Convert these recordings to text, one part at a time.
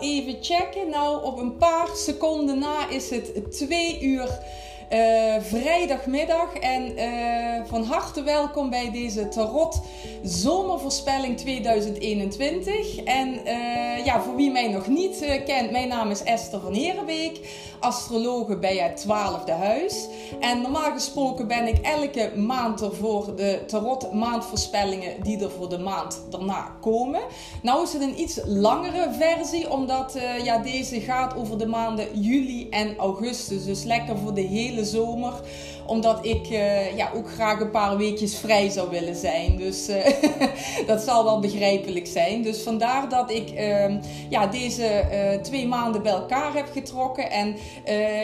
even checken. Nou, op een paar seconden na is het twee uur uh, vrijdagmiddag. En uh, van harte welkom bij deze Tarot Zomervoorspelling 2021. En uh, ja, voor wie mij nog niet kent, mijn naam is Esther van Herenbeek, astrologe bij het twaalfde huis. En normaal gesproken ben ik elke maand er voor de Tarot maandvoorspellingen die er voor de maand daarna komen. Nou is het een iets langere versie, omdat ja, deze gaat over de maanden juli en augustus. Dus lekker voor de hele zomer omdat ik uh, ja, ook graag een paar weekjes vrij zou willen zijn. Dus uh, dat zal wel begrijpelijk zijn. Dus vandaar dat ik uh, ja, deze uh, twee maanden bij elkaar heb getrokken. En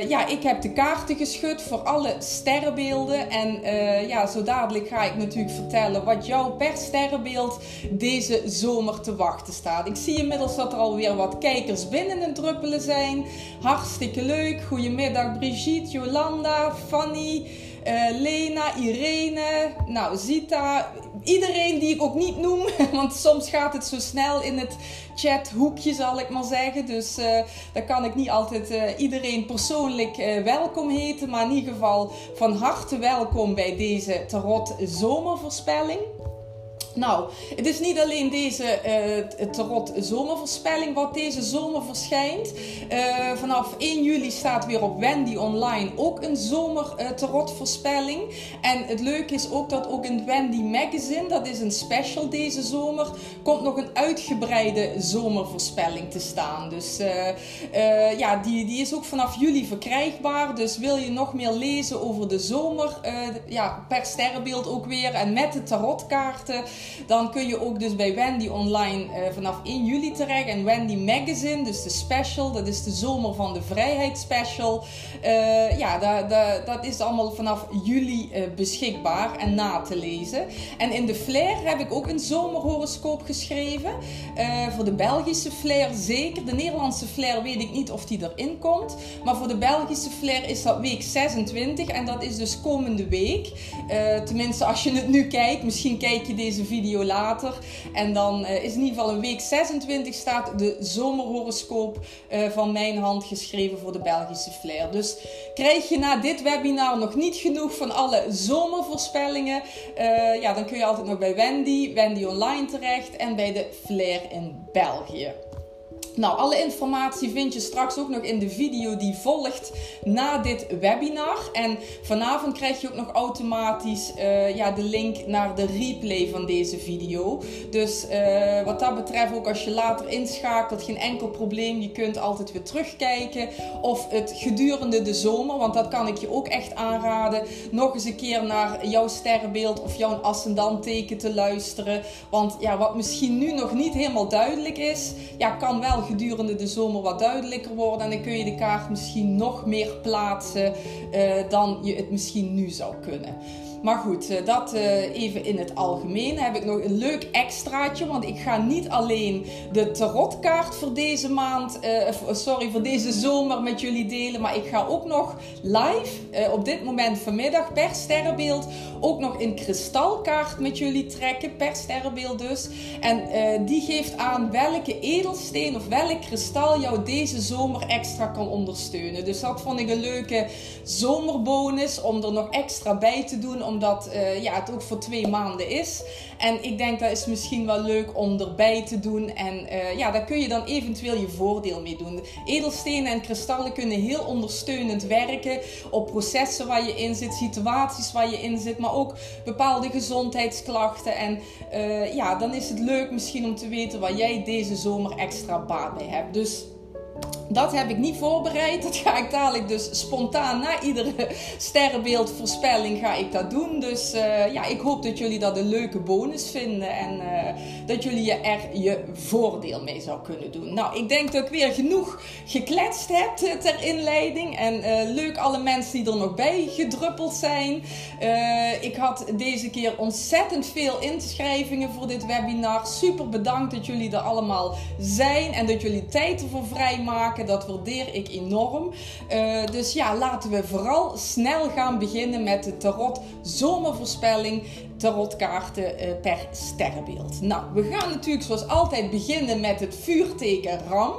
ja, ik heb de kaarten geschud voor alle sterrenbeelden. En ja, zo dadelijk ga ik natuurlijk vertellen wat jou per sterrenbeeld deze zomer te wachten staat. Ik zie inmiddels dat er alweer wat kijkers binnen het druppelen zijn. Hartstikke leuk. Goedemiddag Brigitte, Jolanda, Fanny. Uh, Lena, Irene, nou, Zita. Iedereen die ik ook niet noem. Want soms gaat het zo snel in het chathoekje, zal ik maar zeggen. Dus uh, kan ik niet altijd uh, iedereen persoonlijk welkom heten. Maar in ieder geval van harte welkom bij deze Tarot Zomervoorspelling. Nou, het is niet alleen deze uh, tarot zomervoorspelling wat deze zomer verschijnt. Uh, vanaf 1 juli staat weer op Wendy Online ook een zomer uh, tarotvoorspelling. En het leuke is ook dat ook in Wendy Magazine, dat is een special deze zomer, komt nog een uitgebreide zomervoorspelling te staan. Dus ja, die, die is ook vanaf juli verkrijgbaar. Dus wil je nog meer lezen over de zomer, ja, per sterrenbeeld ook weer en met de tarotkaarten dan kun je ook dus bij Wendy online uh, vanaf 1 juli terecht. En Wendy Magazine, dus de special, dat is de Zomer van de Vrijheid special. Uh, ja, dat, dat, is allemaal vanaf juli uh, beschikbaar en na te lezen. En in de Flair heb ik ook een zomerhoroscoop geschreven. voor de Belgische Flair zeker. De Nederlandse Flair weet ik niet of die erin komt. Maar voor de Belgische Flair is dat week 26. En dat is dus komende week. tenminste, als je het nu kijkt. Misschien kijk je deze video video later. En dan uh, is in ieder geval een week 26 staat de zomerhoroscoop uh, van mijn hand geschreven voor de Belgische Flair. Dus krijg je na dit webinar nog niet genoeg van alle zomervoorspellingen, uh, ja, dan kun je altijd nog bij Wendy, Wendy Online terecht en bij de Flair in België. Nou, alle informatie vind je straks ook nog in de video die volgt na dit webinar. En vanavond krijg je ook nog automatisch uh, ja, de link naar de replay van deze video. Dus uh, wat dat betreft, ook als je later inschakelt, geen enkel probleem. Je kunt altijd weer terugkijken. Of het gedurende de zomer, want dat kan ik je ook echt aanraden. Nog eens een keer naar jouw sterrenbeeld of jouw ascendantteken te luisteren. Want ja, wat misschien nu nog niet helemaal duidelijk is, ja, kan wel gedurende de zomer wat duidelijker worden. En dan kun je de kaart misschien nog meer plaatsen uh, dan je het misschien nu zou kunnen. Maar goed, eh, dat eh, even in het algemeen. heb ik nog een leuk extraatje. Want ik ga niet alleen de tarotkaart voor deze maand, uh, sorry, voor deze zomer met jullie delen. Maar ik ga ook nog live, op dit moment vanmiddag, per sterrenbeeld, ook nog een kristalkaart met jullie trekken. Per sterrenbeeld dus. En die geeft aan welke edelsteen of welk kristal jou deze zomer extra kan ondersteunen. Dus dat vond ik een leuke zomerbonus om er nog extra bij te doen omdat uh, ja, het ook voor twee maanden is. En ik denk dat is misschien wel leuk om erbij te doen. En uh, ja, daar kun je dan eventueel je voordeel mee doen. Edelstenen en kristallen kunnen heel ondersteunend werken op processen waar je in zit, situaties waar je in zit, maar ook bepaalde gezondheidsklachten. En uh, ja, dan is het leuk misschien om te weten waar jij deze zomer extra baat bij hebt. Dus dat heb ik niet voorbereid. Dat ga ik dadelijk dus spontaan na iedere sterrenbeeldvoorspelling ga ik dat doen. Dus uh, ja, ik hoop dat jullie dat een leuke bonus vinden. En uh, dat jullie er je voordeel mee zou kunnen doen. Nou, ik denk dat ik weer genoeg gekletst heb eh, ter inleiding. En uh, leuk alle mensen die er nog bij gedruppeld zijn. ik had deze keer ontzettend veel inschrijvingen voor dit webinar. Super bedankt dat jullie er allemaal zijn. En dat jullie tijd ervoor vrijmaken. Dat waardeer ik enorm. Uh, dus ja, laten we vooral snel gaan beginnen met de tarot zomervoorspelling tarotkaarten uh, per sterrenbeeld. Nou, we gaan natuurlijk zoals altijd beginnen met het vuurteken Ram.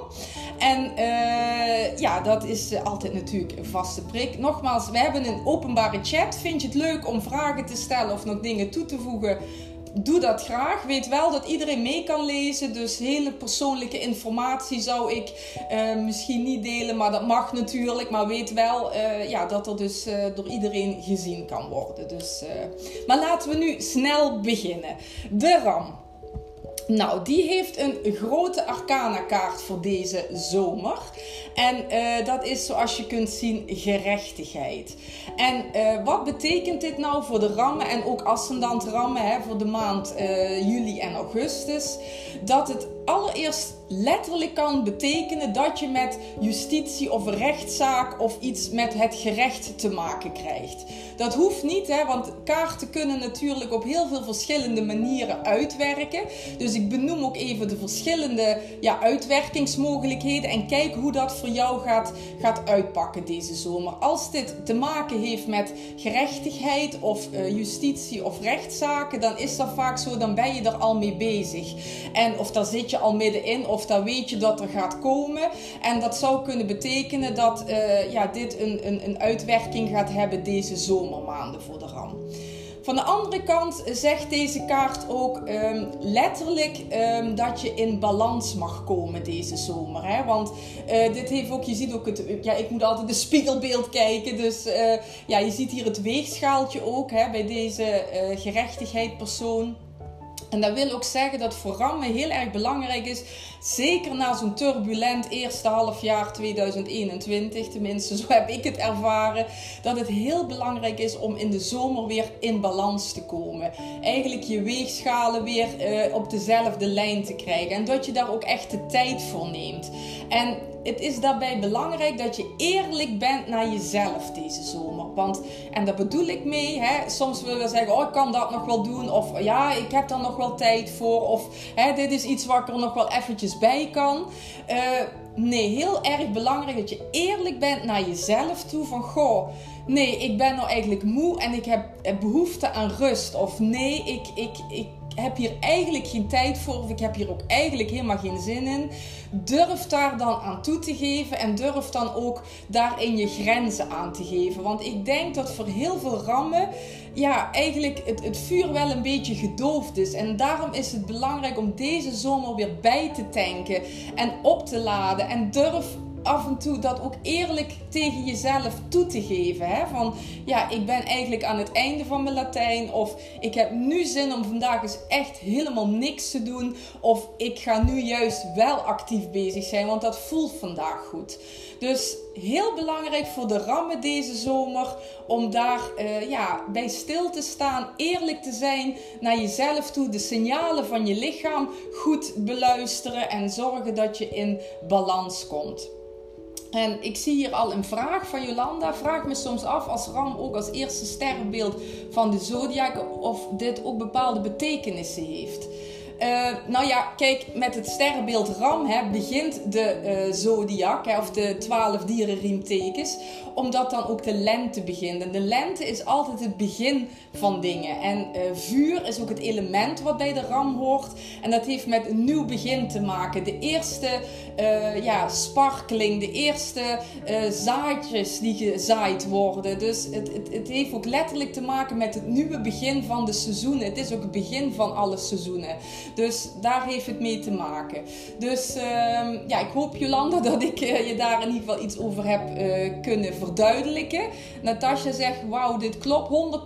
En uh, ja, dat is altijd natuurlijk een vaste prik. Nogmaals, we hebben een openbare chat. Vind je het leuk om vragen te stellen of nog dingen toe te voegen? Doe dat graag. Weet wel dat iedereen mee kan lezen. Dus hele persoonlijke informatie zou ik uh, misschien niet delen. Maar dat mag natuurlijk. Maar weet wel uh, ja, dat er dus uh, door iedereen gezien kan worden. Dus, maar laten we nu snel beginnen. De RAM. Nou, die heeft een grote arcana kaart voor deze zomer. En uh, dat is zoals je kunt zien gerechtigheid. En uh, wat betekent dit nou voor de rammen en ook ascendant rammen hè, voor de maand uh, juli en augustus? Dat het allereerst letterlijk kan betekenen dat je met justitie of rechtszaak of iets met het gerecht te maken krijgt. Dat hoeft niet, hè, want kaarten kunnen natuurlijk op heel veel verschillende manieren uitwerken. Dus ik benoem ook even de verschillende ja, uitwerkingsmogelijkheden en kijk hoe dat voor jou gaat, gaat uitpakken deze zomer. Als dit te maken heeft met gerechtigheid of uh, justitie of rechtszaken, dan is dat vaak zo, dan ben je er al mee bezig. En of daar zit je al middenin of dan weet je dat er gaat komen. En dat zou kunnen betekenen dat uh, ja, dit een, een, een uitwerking gaat hebben deze zomermaanden voor de RAM. Van de andere kant zegt deze kaart ook um, letterlijk um, dat je in balans mag komen deze zomer. Hè? Want uh, dit heeft ook, je ziet ook het, ja, ik moet altijd de spiegelbeeld kijken. Dus uh, ja, je ziet hier het weegschaaltje ook hè, bij deze uh, gerechtigheid persoon. En dat wil ook zeggen dat voor heel erg belangrijk is, zeker na zo'n turbulent eerste halfjaar 2021, tenminste zo heb ik het ervaren, dat het heel belangrijk is om in de zomer weer in balans te komen. Eigenlijk je weegschalen weer uh, op dezelfde lijn te krijgen en dat je daar ook echt de tijd voor neemt. En het is daarbij belangrijk dat je eerlijk bent naar jezelf deze zomer. Want, en daar bedoel ik mee, hè, soms willen we zeggen, oh ik kan dat nog wel doen. Of ja, ik heb daar nog wel tijd voor. Of hè, dit is iets waar ik er nog wel eventjes bij kan. Uh, nee, heel erg belangrijk dat je eerlijk bent naar jezelf toe. Van goh, nee, ik ben nou eigenlijk moe en ik heb behoefte aan rust. Of nee, ik, ik, ik heb hier eigenlijk geen tijd voor of ik heb hier ook eigenlijk helemaal geen zin in. Durf daar dan aan toe te geven en durf dan ook daarin je grenzen aan te geven. Want ik denk dat voor heel veel rammen ja, eigenlijk het, het vuur wel een beetje gedoofd is. En daarom is het belangrijk om deze zomer weer bij te tanken en op te laden. En durf af en toe dat ook eerlijk tegen jezelf toe te geven. Hè? Van ja, ik ben eigenlijk aan het einde van mijn Latijn. Of ik heb nu zin om vandaag eens echt helemaal niks te doen. Of ik ga nu juist wel actief bezig zijn, want dat voelt vandaag goed. Dus heel belangrijk voor de rammen deze zomer om daar uh, ja, bij stil te staan, eerlijk te zijn naar jezelf toe, de signalen van je lichaam goed beluisteren en zorgen dat je in balans komt. En ik zie hier al een vraag van Jolanda. Vraag me soms af als Ram ook als eerste sterrenbeeld van de zodiac of dit ook bepaalde betekenissen heeft. Uh, nou ja, kijk, met het sterrenbeeld Ram hè, begint de uh, zodiac, hè, of de twaalf dierenriemtekens, omdat dan ook de lente begint. En de lente is altijd het begin van dingen. En uh, vuur is ook het element wat bij de Ram hoort. En dat heeft met een nieuw begin te maken. De eerste ja, sparkeling, de eerste zaadjes die gezaaid worden. Dus het, het, het heeft ook letterlijk te maken met het nieuwe begin van de seizoenen. Het is ook het begin van alle seizoenen. Dus daar heeft het mee te maken. Dus uh, ja, ik hoop Jolanda dat ik uh, je daar in ieder geval iets over heb uh, kunnen verduidelijken. Natasja zegt, wauw, dit klopt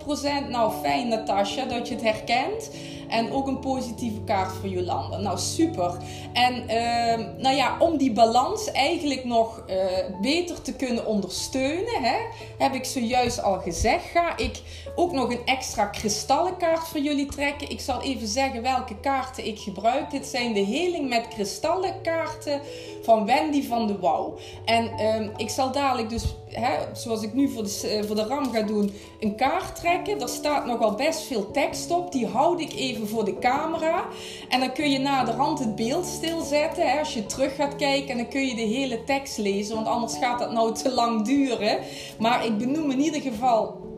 100%. Nou, fijn Natasja dat je het herkent. En ook een positieve kaart voor Jolanda. Nou, super. En uh, nou ja, om die balans eigenlijk nog uh, beter te kunnen ondersteunen, hè, heb ik zojuist al gezegd, ga ik ook nog een extra kristallenkaart voor jullie trekken. Ik zal even zeggen welke kaarten ik gebruik. Dit zijn de Heling met kristallenkaarten van Wendy van de Wouw. En uh, ik zal dadelijk dus, hè, zoals ik nu voor de, eh, voor de ram ga doen, een kaart trekken. Daar staat nogal best veel tekst op. Die houd ik even voor de camera. En dan kun je na de rand het beeld stilzetten. Hè, als je terug gaat kijken. En dan kun je de hele tekst lezen. Want anders gaat dat nou te lang duren. Maar ik benoem in ieder geval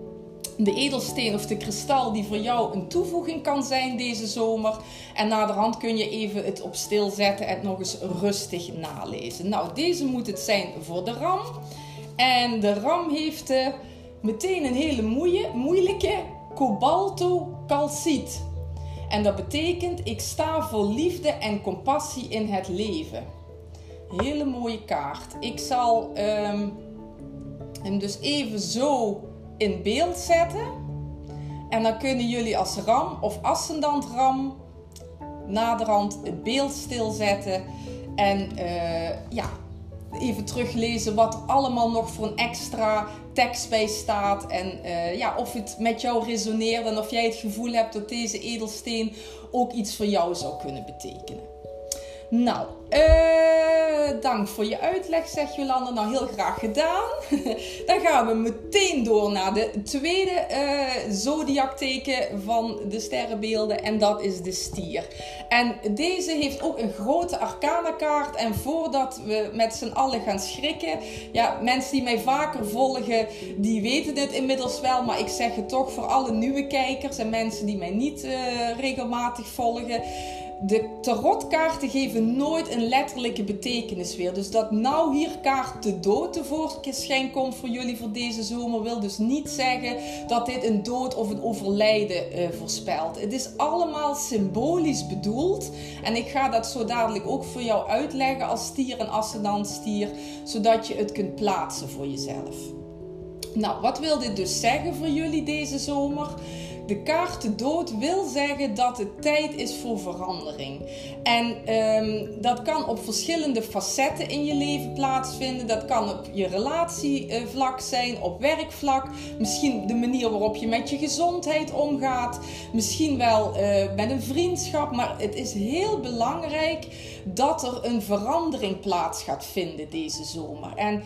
de edelsteen of de kristal die voor jou een toevoeging kan zijn deze zomer. En naderhand kun je even het op stil zetten en nog eens rustig nalezen. Nou, deze moet het zijn voor de ram. En de ram heeft uh, meteen een hele moeie, moeilijke cobalto calciet. En dat betekent ik sta voor liefde en compassie in het leven. Hele mooie kaart. Ik zal um, hem dus even zo in beeld zetten. En dan kunnen jullie als ram of ascendant ram naderhand het beeld stilzetten. En uh, ja, even teruglezen wat er allemaal nog voor een extra tekst bij staat. En uh, ja, of het met jou resoneert en of jij het gevoel hebt dat deze edelsteen ook iets voor jou zou kunnen betekenen. Nou, uh, dank voor je uitleg, zegt Jolanda. Nou, heel graag gedaan. Dan gaan we meteen door naar de tweede uh, zodiakteken van de sterrenbeelden. En dat is de stier. En deze heeft ook een grote arcana kaart. En voordat we met z'n allen gaan schrikken... Ja, mensen die mij vaker volgen, die weten dit inmiddels wel. Maar ik zeg het toch voor alle nieuwe kijkers en mensen die mij niet uh, regelmatig volgen de tarotkaarten geven nooit een letterlijke betekenis weer. Dus dat nou hier kaart de dood tevoorschijn komt voor jullie voor deze zomer, wil dus niet zeggen dat dit een dood of een overlijden uh, voorspelt. Het is allemaal symbolisch bedoeld. En ik ga dat zo dadelijk ook voor jou uitleggen als stier en ascendant stier, zodat je het kunt plaatsen voor jezelf. Nou, wat wil dit dus zeggen voor jullie deze zomer? De kaart dood wil zeggen dat het tijd is voor verandering. En um, dat kan op verschillende facetten in je leven plaatsvinden. Dat kan op je relatievlak zijn, op werkvlak. Misschien de manier waarop je met je gezondheid omgaat. Misschien wel uh, met een vriendschap. Maar het is heel belangrijk dat er een verandering plaats gaat vinden deze zomer. En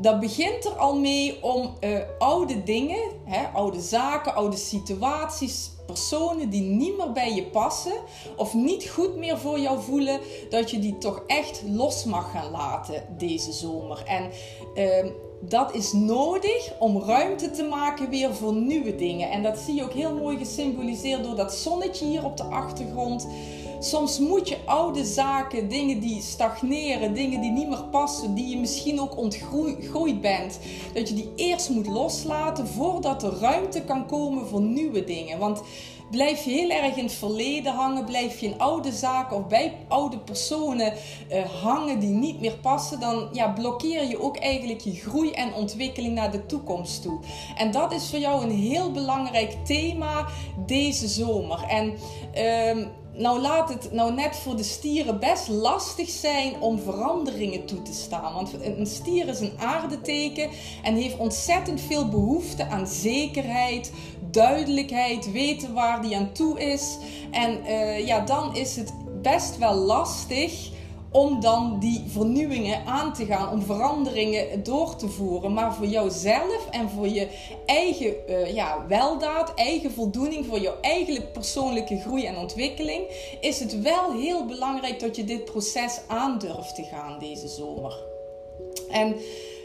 dat begint er al mee om uh, oude dingen, hè, oude zaken, oude situaties, personen die niet meer bij je passen of niet goed meer voor jou voelen, dat je die toch echt los mag gaan laten deze zomer. En uh, dat is nodig om ruimte te maken weer voor nieuwe dingen. En dat zie je ook heel mooi gesymboliseerd door dat zonnetje hier op de achtergrond. Soms moet je oude zaken, dingen die stagneren, dingen die niet meer passen, die je misschien ook ontgroeid bent, dat je die eerst moet loslaten voordat er ruimte kan komen voor nieuwe dingen. Want blijf je heel erg in het verleden hangen, blijf je in oude zaken of bij oude personen uh, hangen die niet meer passen, dan ja, blokkeer je ook eigenlijk je groei en ontwikkeling naar de toekomst toe. En dat is voor jou een heel belangrijk thema deze zomer. En uh, nou laat het nou net voor de stieren best lastig zijn om veranderingen toe te staan. Want een stier is een aardeteken en heeft ontzettend veel behoefte aan zekerheid, duidelijkheid, weten waar die aan toe is. En uh, ja, dan is het best wel lastig om dan die vernieuwingen aan te gaan, om veranderingen door te voeren. Maar voor jouzelf en voor je eigen uh, ja, weldaad, eigen voldoening, voor jouw eigen persoonlijke groei en ontwikkeling, is het wel heel belangrijk dat je dit proces aandurft te gaan deze zomer. En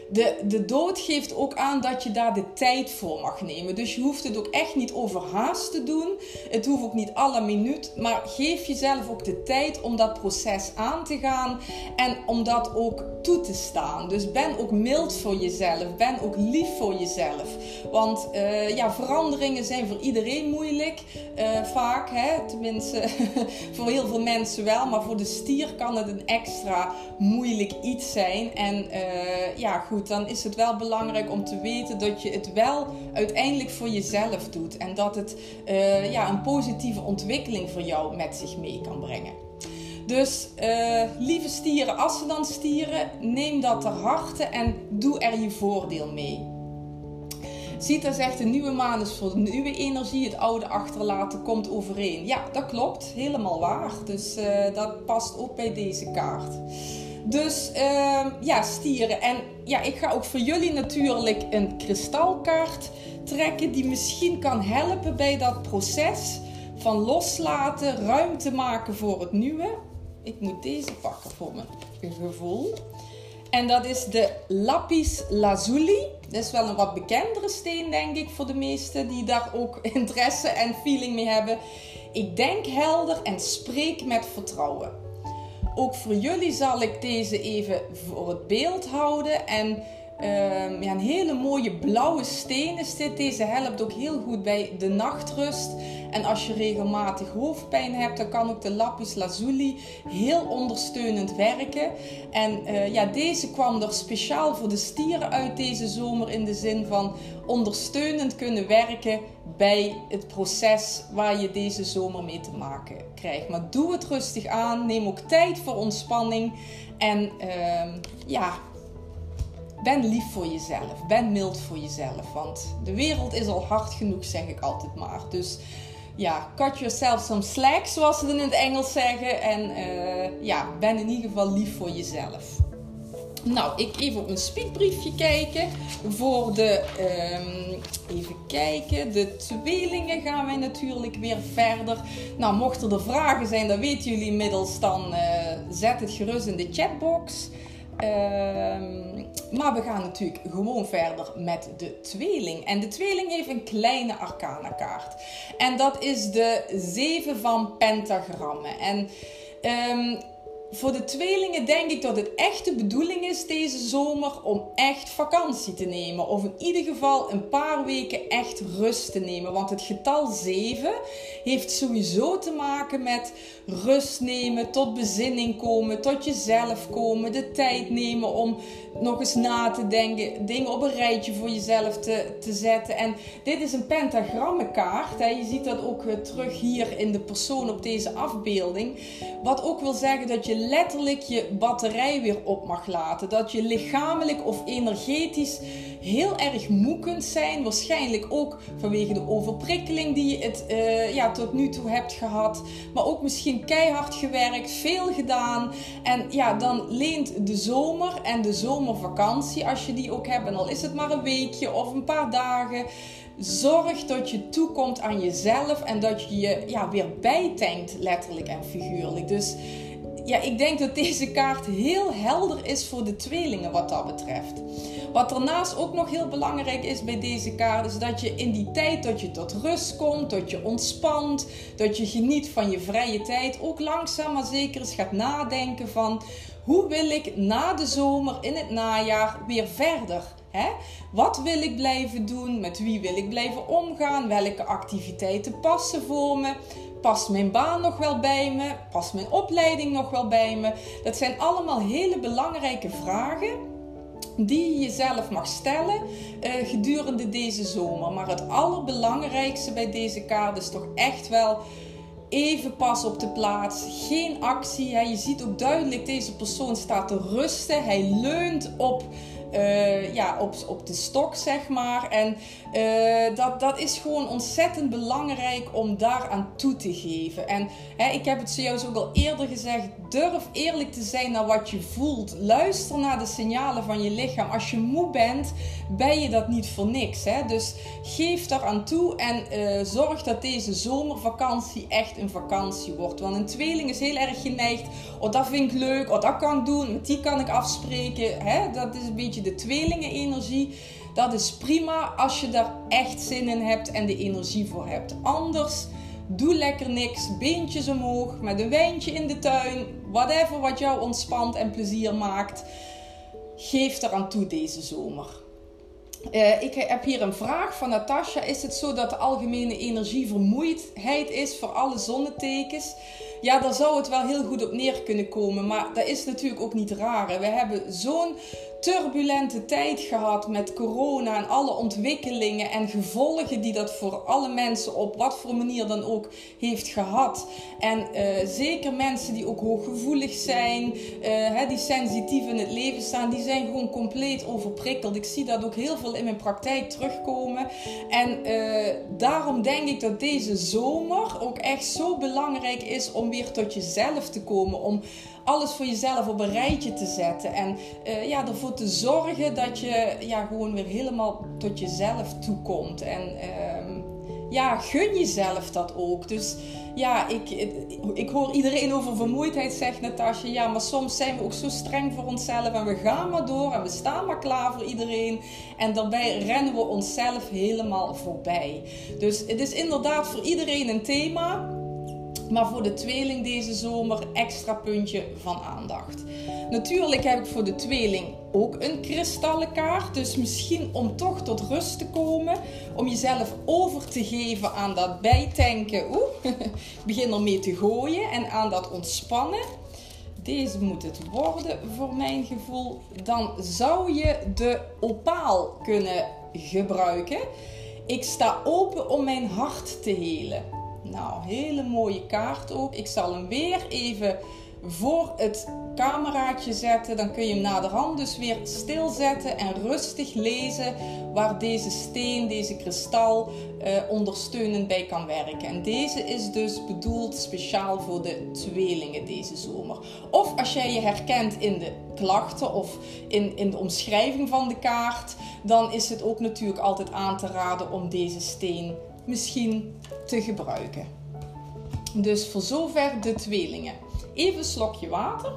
de, de dood geeft ook aan dat je daar de tijd voor mag nemen. Dus je hoeft het ook echt niet overhaast te doen. Het hoeft ook niet alle minuut. Maar geef jezelf ook de tijd om dat proces aan te gaan. En om dat ook toe te staan. Dus ben ook mild voor jezelf. Ben ook lief voor jezelf. Want uh, ja, veranderingen zijn voor iedereen moeilijk. Uh, vaak, hè? tenminste voor heel veel mensen wel. Maar voor de stier kan het een extra moeilijk iets zijn. En uh, ja, goed dan is het wel belangrijk om te weten dat je het wel uiteindelijk voor jezelf doet. En dat het uh, ja, een positieve ontwikkeling voor jou met zich mee kan brengen. Dus uh, lieve stieren, als ze dan stieren, neem dat ter harte en doe er je voordeel mee. Zita zegt de nieuwe maan is voor de nieuwe energie, het oude achterlaten komt overeen. Ja, dat klopt, helemaal waar. Dus uh, dat past ook bij deze kaart. Dus uh, ja, stieren. En ja, ik ga ook voor jullie natuurlijk een kristalkaart trekken die misschien kan helpen bij dat proces van loslaten, ruimte maken voor het nieuwe. Ik moet deze pakken voor mijn gevoel. En dat is de lapis lazuli. Dat is wel een wat bekendere steen, denk ik, voor de meesten die daar ook interesse en feeling mee hebben. Ik denk helder en spreek met vertrouwen. Ook voor jullie zal ik deze even voor het beeld houden. En Ehm, ja, een hele mooie blauwe steen is dit. Deze helpt ook heel goed bij de nachtrust. En als je regelmatig hoofdpijn hebt, dan kan ook de lapis lazuli heel ondersteunend werken. En uh, ja, deze kwam er speciaal voor de stieren uit deze zomer in de zin van ondersteunend kunnen werken bij het proces waar je deze zomer mee te maken krijgt. Maar doe het rustig aan. Neem ook tijd voor ontspanning. En uh, ja, ben lief voor jezelf. Ben mild voor jezelf. Want de wereld is al hard genoeg, zeg ik altijd maar. Dus ja, cut yourself some slack, zoals ze het in het Engels zeggen. En uh, ja, ben in ieder geval lief voor jezelf. Nou, ik even op mijn speakbriefje kijken. Voor de, um, even kijken, de tweelingen gaan wij natuurlijk weer verder. Nou, mochten er vragen zijn, dan weten jullie inmiddels, dan uh, zet het gerust in de chatbox. Ehm, maar we gaan natuurlijk gewoon verder met de tweeling. En de tweeling heeft een kleine arcana kaart. En dat is de 7 van pentagrammen. En um, voor de tweelingen denk ik dat het echt de bedoeling is deze zomer om echt vakantie te nemen. Of in ieder geval een paar weken echt rust te nemen. Want het getal 7 heeft sowieso te maken met rust nemen, tot bezinning komen, tot jezelf komen, de tijd nemen om nog eens na te denken, dingen op een rijtje voor jezelf te, te zetten. En dit is een pentagrammenkaart. Hè. Je ziet dat ook terug hier in de persoon op deze afbeelding. Wat ook wil zeggen dat je letterlijk je batterij weer op mag laten. Dat je lichamelijk of energetisch heel erg moe kunt zijn. Waarschijnlijk ook vanwege de overprikkeling die je het, uh, ja, tot nu toe hebt gehad. Maar ook misschien keihard gewerkt, veel gedaan. En ja, dan leent de zomer en de zomervakantie, als je die ook hebt, en al is het maar een weekje of een paar dagen. Zorg dat je toekomt aan jezelf en dat je je ja, weer bijtankt, letterlijk en figuurlijk. Dus ja, ik denk dat deze kaart heel helder is voor de tweelingen wat dat betreft. Wat daarnaast ook nog heel belangrijk is bij deze kaart, is dat je in die tijd dat je tot rust komt, dat je ontspant, dat je geniet van je vrije tijd, ook langzaam maar zeker eens gaat nadenken van hoe wil ik na de zomer, in het najaar, weer verder? Hè? Wat wil ik blijven doen? Met wie wil ik blijven omgaan? Welke activiteiten passen voor me? Past mijn baan nog wel bij me? Past mijn opleiding nog wel bij me? Dat zijn allemaal hele belangrijke vragen die je jezelf mag stellen uh, gedurende deze zomer. Maar het allerbelangrijkste bij deze kaart is toch echt wel even pas op de plaats. Geen actie. Hè. Je ziet ook duidelijk, deze persoon staat te rusten. Hij leunt op uh, ja, op, op de stok, zeg maar. En uh, dat, dat is gewoon ontzettend belangrijk om daaraan toe te geven. En hè, ik heb het zojuist ook al eerder gezegd: durf eerlijk te zijn naar wat je voelt. Luister naar de signalen van je lichaam. Als je moe bent, ben je dat niet voor niks. Hè? Dus geef daaraan toe en uh, zorg dat deze zomervakantie echt een vakantie wordt. Want een tweeling is heel erg geneigd. Oh, dat vind ik leuk. Oh, dat kan ik doen. Met die kan ik afspreken. Hè? Dat is een beetje de tweelingenenergie. Dat is prima als je daar echt zin in hebt en de energie voor hebt. Anders doe lekker niks, beentjes omhoog, met een wijntje in de tuin, whatever wat jou ontspant en plezier maakt. Geef eraan toe deze zomer. Uh, ik heb hier een vraag van Natasha. Is het zo dat de algemene energievermoeidheid is voor alle zonnetekens? Ja, daar zou het wel heel goed op neer kunnen komen. Maar dat is natuurlijk ook niet raar. We hebben zo'n turbulente tijd gehad met corona en alle ontwikkelingen en gevolgen die dat voor alle mensen op wat voor manier dan ook heeft gehad. En uh, zeker mensen die ook hooggevoelig zijn, uh, hè, die sensitief in het leven staan, die zijn gewoon compleet overprikkeld. Ik zie dat ook heel veel in mijn praktijk terugkomen. En uh, daarom denk ik dat deze zomer ook echt zo belangrijk is om weer tot jezelf te komen. Om alles voor jezelf op een rijtje te zetten. En uh, ja, ervoor te zorgen dat je ja, gewoon weer helemaal tot jezelf toekomt. En uh, ja, gun jezelf dat ook. Dus ja, ik, ik hoor iedereen over vermoeidheid, zegt Natasja. Ja, maar soms zijn we ook zo streng voor onszelf en we gaan maar door en we staan maar klaar voor iedereen. En daarbij rennen we onszelf helemaal voorbij. Dus het is inderdaad voor iedereen een thema. Maar voor de tweeling deze zomer extra puntje van aandacht. Natuurlijk heb ik voor de tweeling ook een kristallenkaart. Dus misschien om toch tot rust te komen. Om jezelf over te geven aan dat bijtanken. Oeh, begin ermee te gooien. En aan dat ontspannen. Deze moet het worden voor mijn gevoel. Dan zou je de opaal kunnen gebruiken. Ik sta open om mijn hart te helen. Nou, hele mooie kaart ook. Ik zal hem weer even voor het cameraatje zetten. Dan kun je hem naderhand dus weer stilzetten en rustig lezen waar deze steen, deze kristal eh, ondersteunend bij kan werken. En deze is dus bedoeld speciaal voor de tweelingen deze zomer. Of als jij je herkent in de klachten of in, in de omschrijving van de kaart, dan is het ook natuurlijk altijd aan te raden om deze steen misschien te gebruiken. Dus voor zover de tweelingen. Even een slokje water.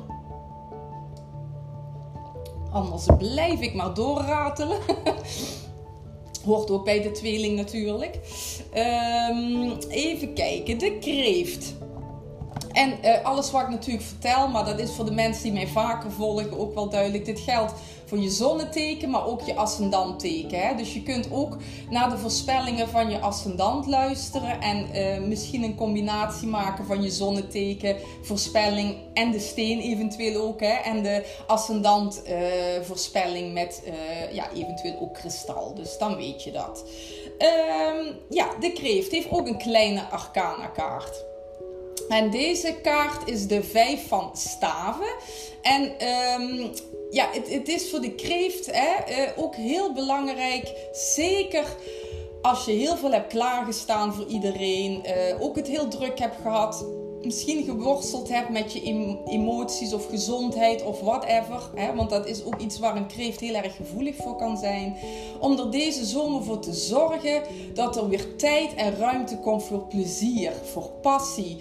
Anders blijf ik maar doorratelen. Hoort ook bij de tweeling natuurlijk. Um, even kijken, de kreeft. En uh, alles wat ik natuurlijk vertel, maar dat is voor de mensen die mij vaker volgen ook wel duidelijk. Dit geldt voor je zonneteken, maar ook je ascendantteken. Dus je kunt ook naar de voorspellingen van je ascendant luisteren en uh, misschien een combinatie maken van je zonneteken, voorspelling en de steen eventueel ook. Hè? En de ascendant uh, voorspelling met ja, eventueel ook kristal. Dus dan weet je dat. Um, ja, de kreeft heeft ook een kleine arcana kaart. En deze kaart is de vijf van staven. En um, ja, het, het, is voor de kreeft hè, uh, ook heel belangrijk. Zeker als je heel veel hebt klaargestaan voor iedereen. Uh, ook het heel druk hebt gehad. Misschien geworsteld hebt met je emoties of gezondheid of whatever. Hè, want dat is ook iets waar een kreeft heel erg gevoelig voor kan zijn. Om er deze zomer voor te zorgen dat er weer tijd en ruimte komt voor plezier, voor passie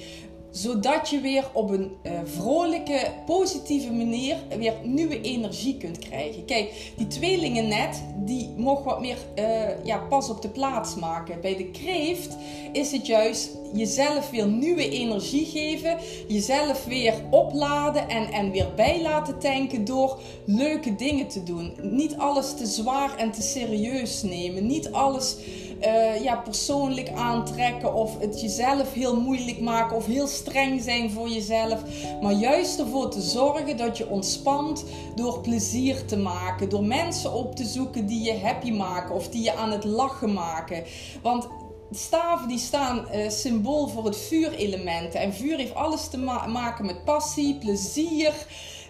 zodat je weer op een uh, vrolijke, positieve manier weer nieuwe energie kunt krijgen. Kijk, die tweelingen net, die mogen wat meer uh, ja, pas op de plaats maken. Bij de kreeft is het juist jezelf weer nieuwe energie geven. Jezelf weer opladen en, en weer bij laten tanken door leuke dingen te doen. Niet alles te zwaar en te serieus nemen. Niet alles uh, ja, persoonlijk aantrekken of het jezelf heel moeilijk maken of heel streng zijn voor jezelf. Maar juist ervoor te zorgen dat je ontspant door plezier te maken. Door mensen op te zoeken die je happy maken of die je aan het lachen maken. Want staven die staan uh, symbool voor het vuurelement. En vuur heeft alles te ma maken met passie, plezier,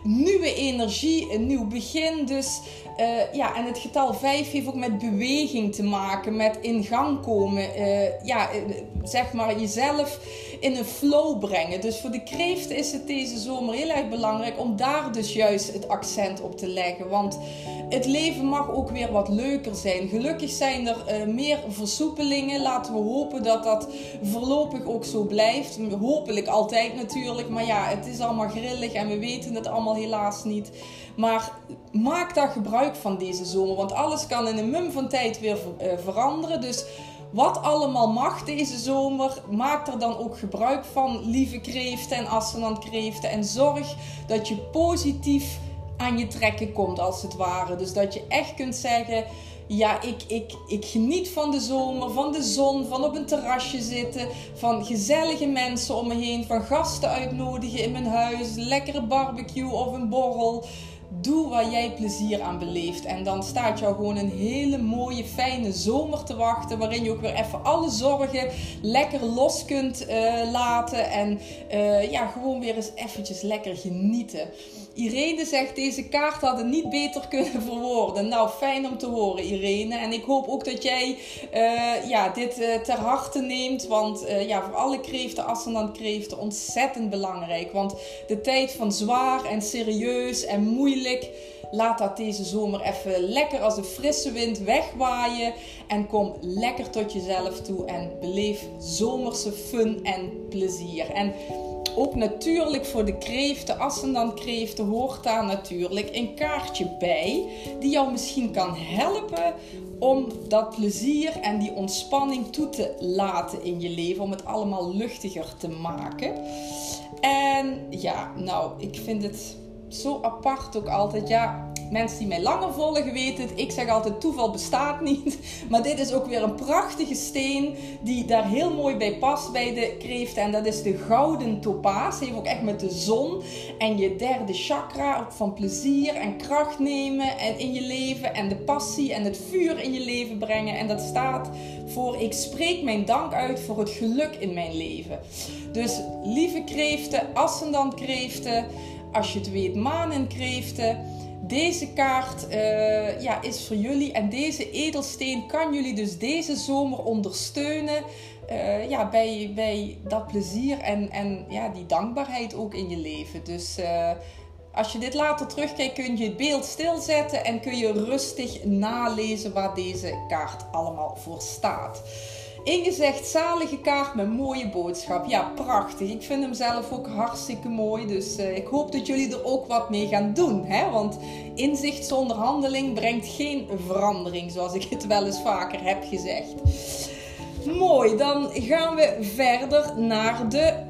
nieuwe energie, een nieuw begin. Dus uh, ja, en het getal 5 heeft ook met beweging te maken, met in gang komen. Uh, ja, zeg maar jezelf in een flow brengen. Dus voor de kreeft is het deze zomer heel erg belangrijk om daar dus juist het accent op te leggen. Want het leven mag ook weer wat leuker zijn. Gelukkig zijn er uh, meer versoepelingen. Laten we hopen dat dat voorlopig ook zo blijft. Hopelijk altijd natuurlijk. Maar ja, het is allemaal grillig en we weten het allemaal helaas niet. Maar maak daar gebruik van deze zomer. Want alles kan in een mum van tijd weer uh, veranderen. Dus wat allemaal mag deze zomer, maak er dan ook gebruik van, lieve kreeften en ascendant En zorg dat je positief aan je trekken komt, als het ware. Dus dat je echt kunt zeggen. Ja, ik, ik, ik geniet van de zomer, van de zon, van op een terrasje zitten, van gezellige mensen om me heen, van gasten uitnodigen in mijn huis, lekkere barbecue of een borrel. Doe waar jij plezier aan beleeft. En dan staat jou gewoon een hele mooie, fijne zomer te wachten. Waarin je ook weer even alle zorgen lekker los kunt uh, laten. En uh, ja, gewoon weer eens eventjes lekker genieten. Irene zegt, deze kaart hadden niet beter kunnen verwoorden. Nou, fijn om te horen Irene. En ik hoop ook dat jij uh, ja, dit uh, ter harte neemt. Want uh, ja, voor alle kreeften, ascendant kreeften, ontzettend belangrijk. Want de tijd van zwaar en serieus en moeilijk laat dat deze zomer even lekker als een frisse wind wegwaaien. En kom lekker tot jezelf toe en beleef zomerse fun en plezier. En ook natuurlijk voor de kreeften, dan kreeften, hoort daar natuurlijk een kaartje bij. Die jou misschien kan helpen om dat plezier en die ontspanning toe te laten in je leven. Om het allemaal luchtiger te maken. En ja, nou, ik vind het zo apart ook altijd. Ja, mensen die mij langer volgen weten het. Ik zeg altijd toeval bestaat niet. Maar dit is ook weer een prachtige steen die daar heel mooi bij past bij de kreeften. En dat is de gouden topaas. Heeft ook echt met de zon en je derde chakra ook van plezier en kracht nemen en in je leven. En de passie en het vuur in je leven brengen. En dat staat voor ik spreek mijn dank uit voor het geluk in mijn leven. Dus lieve kreeften, ascendant kreeften, als je het weet maan en kreeften deze kaart uh, ja, is voor jullie en deze edelsteen kan jullie dus deze zomer ondersteunen uh, ja, bij, bij dat plezier en, en ja, die dankbaarheid ook in je leven. Dus uh, als je dit later terugkijkt, kun je het beeld stilzetten en kun je rustig nalezen waar deze kaart allemaal voor staat. Ingezegd zalige kaart met mooie boodschap. Ja, prachtig. Ik vind hem zelf ook hartstikke mooi. Dus uh, ik hoop dat jullie er ook wat mee gaan doen. Hè? Want inzicht zonder handeling brengt geen verandering, zoals ik het wel eens vaker heb gezegd. Mooi, dan gaan we verder naar de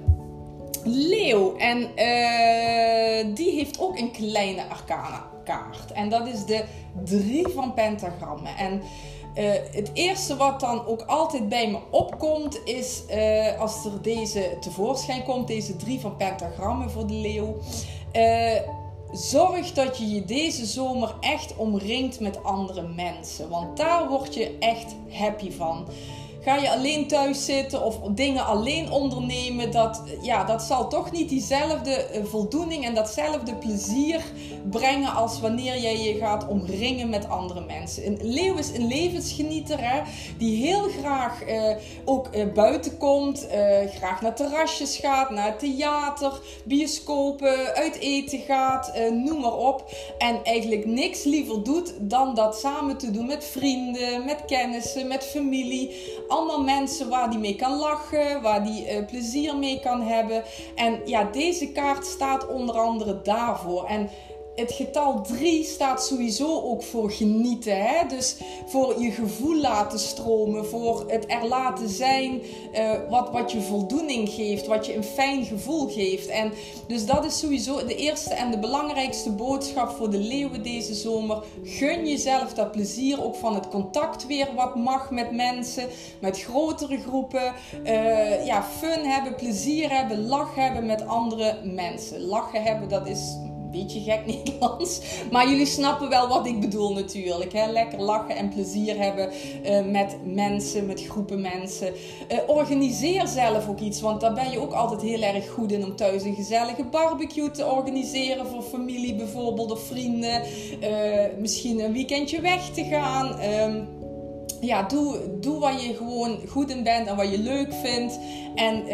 leeuw. En uh, die heeft ook een kleine arcana kaart. En dat is de drie van pentagrammen. En uh, het eerste wat dan ook altijd bij me opkomt is uh, als er deze tevoorschijn komt, deze drie van pentagrammen voor de leeuw. Uh, zorg dat je je deze zomer echt omringt met andere mensen, want daar word je echt happy van. Ga je alleen thuis zitten of dingen alleen ondernemen, dat, ja, dat zal toch niet diezelfde eh, voldoening en datzelfde plezier brengen als wanneer jij je gaat omringen met andere mensen. Een leeuw is een levensgenieter hè, die heel graag eh, ook eh, buiten komt, eh, graag naar terrasjes gaat, naar theater, bioscopen, uit eten gaat, noem maar op. En eigenlijk niks liever doet dan dat samen te doen met vrienden, met kennissen, met familie allemaal mensen waar die mee kan lachen, waar die plezier mee kan hebben. En ja, deze kaart staat onder andere daarvoor. En het getal 3 staat sowieso ook voor genieten. Hè? Dus voor je gevoel laten stromen, voor het er laten zijn uh, wat, wat je voldoening geeft, wat je een fijn gevoel geeft. En dus dat is sowieso de eerste en de belangrijkste boodschap voor de leeuwen deze zomer. Gun jezelf dat plezier ook van het contact weer wat mag met mensen, met grotere groepen. Uh, ja, fun hebben, plezier hebben, lach hebben met andere mensen. Lachen hebben, dat is beetje gek Nederlands. Maar jullie snappen wel wat ik bedoel natuurlijk. Hè? Lekker lachen en plezier hebben uh, met mensen, met groepen mensen. Uh, organiseer zelf ook iets, want daar ben je ook altijd heel erg goed in om thuis een gezellige barbecue te organiseren voor familie bijvoorbeeld of vrienden. Uh, misschien een weekendje weg te gaan. Um, ja, doe, doe waar je gewoon goed in bent en wat je leuk vindt. En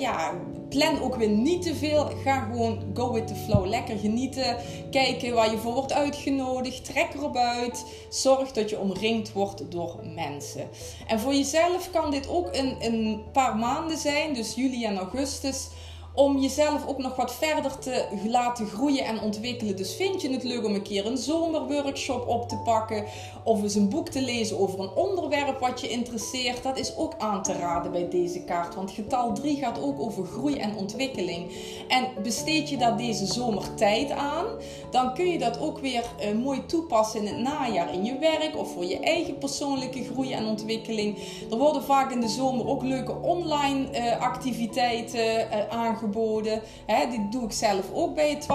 ja, plan ook weer niet te veel. Ga gewoon go with the flow. Lekker genieten. Kijken waar je voor wordt uitgenodigd. Trek erop uit. Zorg dat je omringd wordt door mensen. En voor jezelf kan dit ook een, een paar maanden zijn. Dus juli en augustus om jezelf ook nog wat verder te laten groeien en ontwikkelen. Dus vind je het leuk om een keer een zomerworkshop op te pakken of eens een boek te lezen over een onderwerp wat je interesseert, dat is ook aan te raden bij deze kaart. Want getal 3 gaat ook over groei en ontwikkeling. En besteed je daar deze zomer tijd aan, dan kun je dat ook weer uh, mooi toepassen in het najaar in je werk of voor je eigen persoonlijke groei en ontwikkeling. Er worden vaak in de zomer ook leuke online uh, activiteiten uh, aangeboden aangeboden. Hè, dit doe ik zelf ook bij het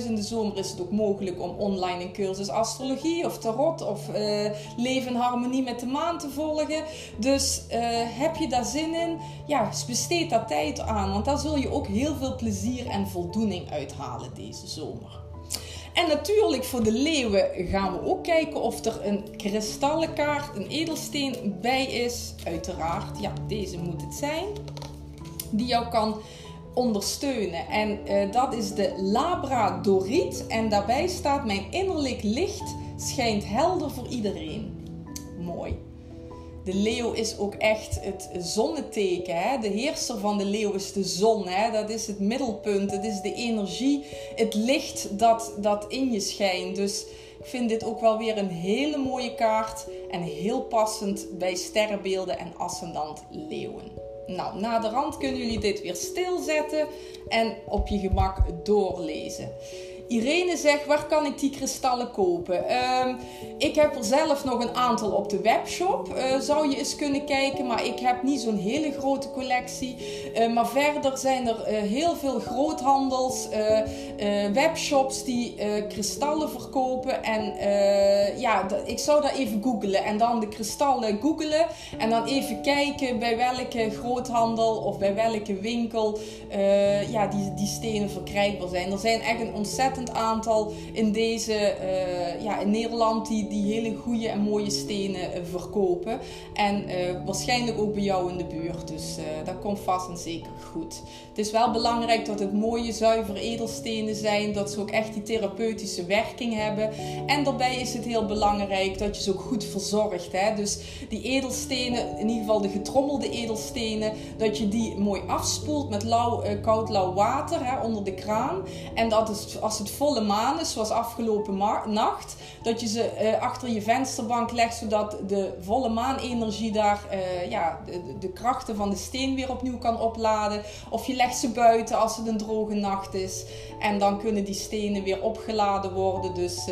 12.000. In de zomer is het ook mogelijk om online een cursus astrologie of tarot of uh, leven in harmonie met de maan te volgen. Dus uh, heb je daar zin in? Ja, besteed daar tijd aan. Want daar zul je ook heel veel plezier en voldoening uithalen deze zomer. En natuurlijk voor de leeuwen gaan we ook kijken of er een kristallenkaart, een edelsteen bij is. Uiteraard, ja, deze moet het zijn. Die jou kan ondersteunen. En uh, dat is de Labradoriet. En daarbij staat: Mijn innerlijk licht schijnt helder voor iedereen. Mooi. De leeuw is ook echt het zonneteken. Hè? De heerser van de leeuw is de zon. Hè? Dat is het middelpunt. Het is de energie, het licht dat, dat in je schijnt. Dus ik vind dit ook wel weer een hele mooie kaart. En heel passend bij sterrenbeelden en ascendant leeuwen. Nou, na de rand kunnen jullie dit weer stilzetten en op je gemak doorlezen. Irene zegt, waar kan ik die kristallen kopen? Ehm, ik heb er zelf nog een aantal op de webshop. Uh, zou je eens kunnen kijken, maar ik heb niet zo'n hele grote collectie. Uh, maar verder zijn er uh, heel veel groothandels, webshops die kristallen verkopen. En ja, ik zou dat even googlen en dan de kristallen googlen. En dan even kijken bij welke groothandel of bij welke winkel ja, die, die stenen verkrijgbaar zijn. Er zijn echt een ontzettend aantal in deze, uh, ja, in Nederland die, die hele goede en mooie stenen uh, verkopen. En uh, waarschijnlijk ook bij jou in de buurt. Dus dat komt vast en zeker goed. Het is wel belangrijk dat het mooie, zuiver edelstenen zijn. Dat ze ook echt die therapeutische werking hebben. En daarbij is het heel belangrijk dat je ze ook goed verzorgt. Hè? Dus die edelstenen, in ieder geval de getrommelde edelstenen, dat je die mooi afspoelt met koud lauw water hè, onder de kraan. En dat is, als het volle maan is, zoals afgelopen nacht, dat je ze uh, achter je vensterbank legt, zodat de volle maanenergie daar uh, ja, de, de, krachten van de steen weer opnieuw kan opladen. Of je legt ze buiten als het een droge nacht is. En dan kunnen die stenen weer opgeladen worden. Dus.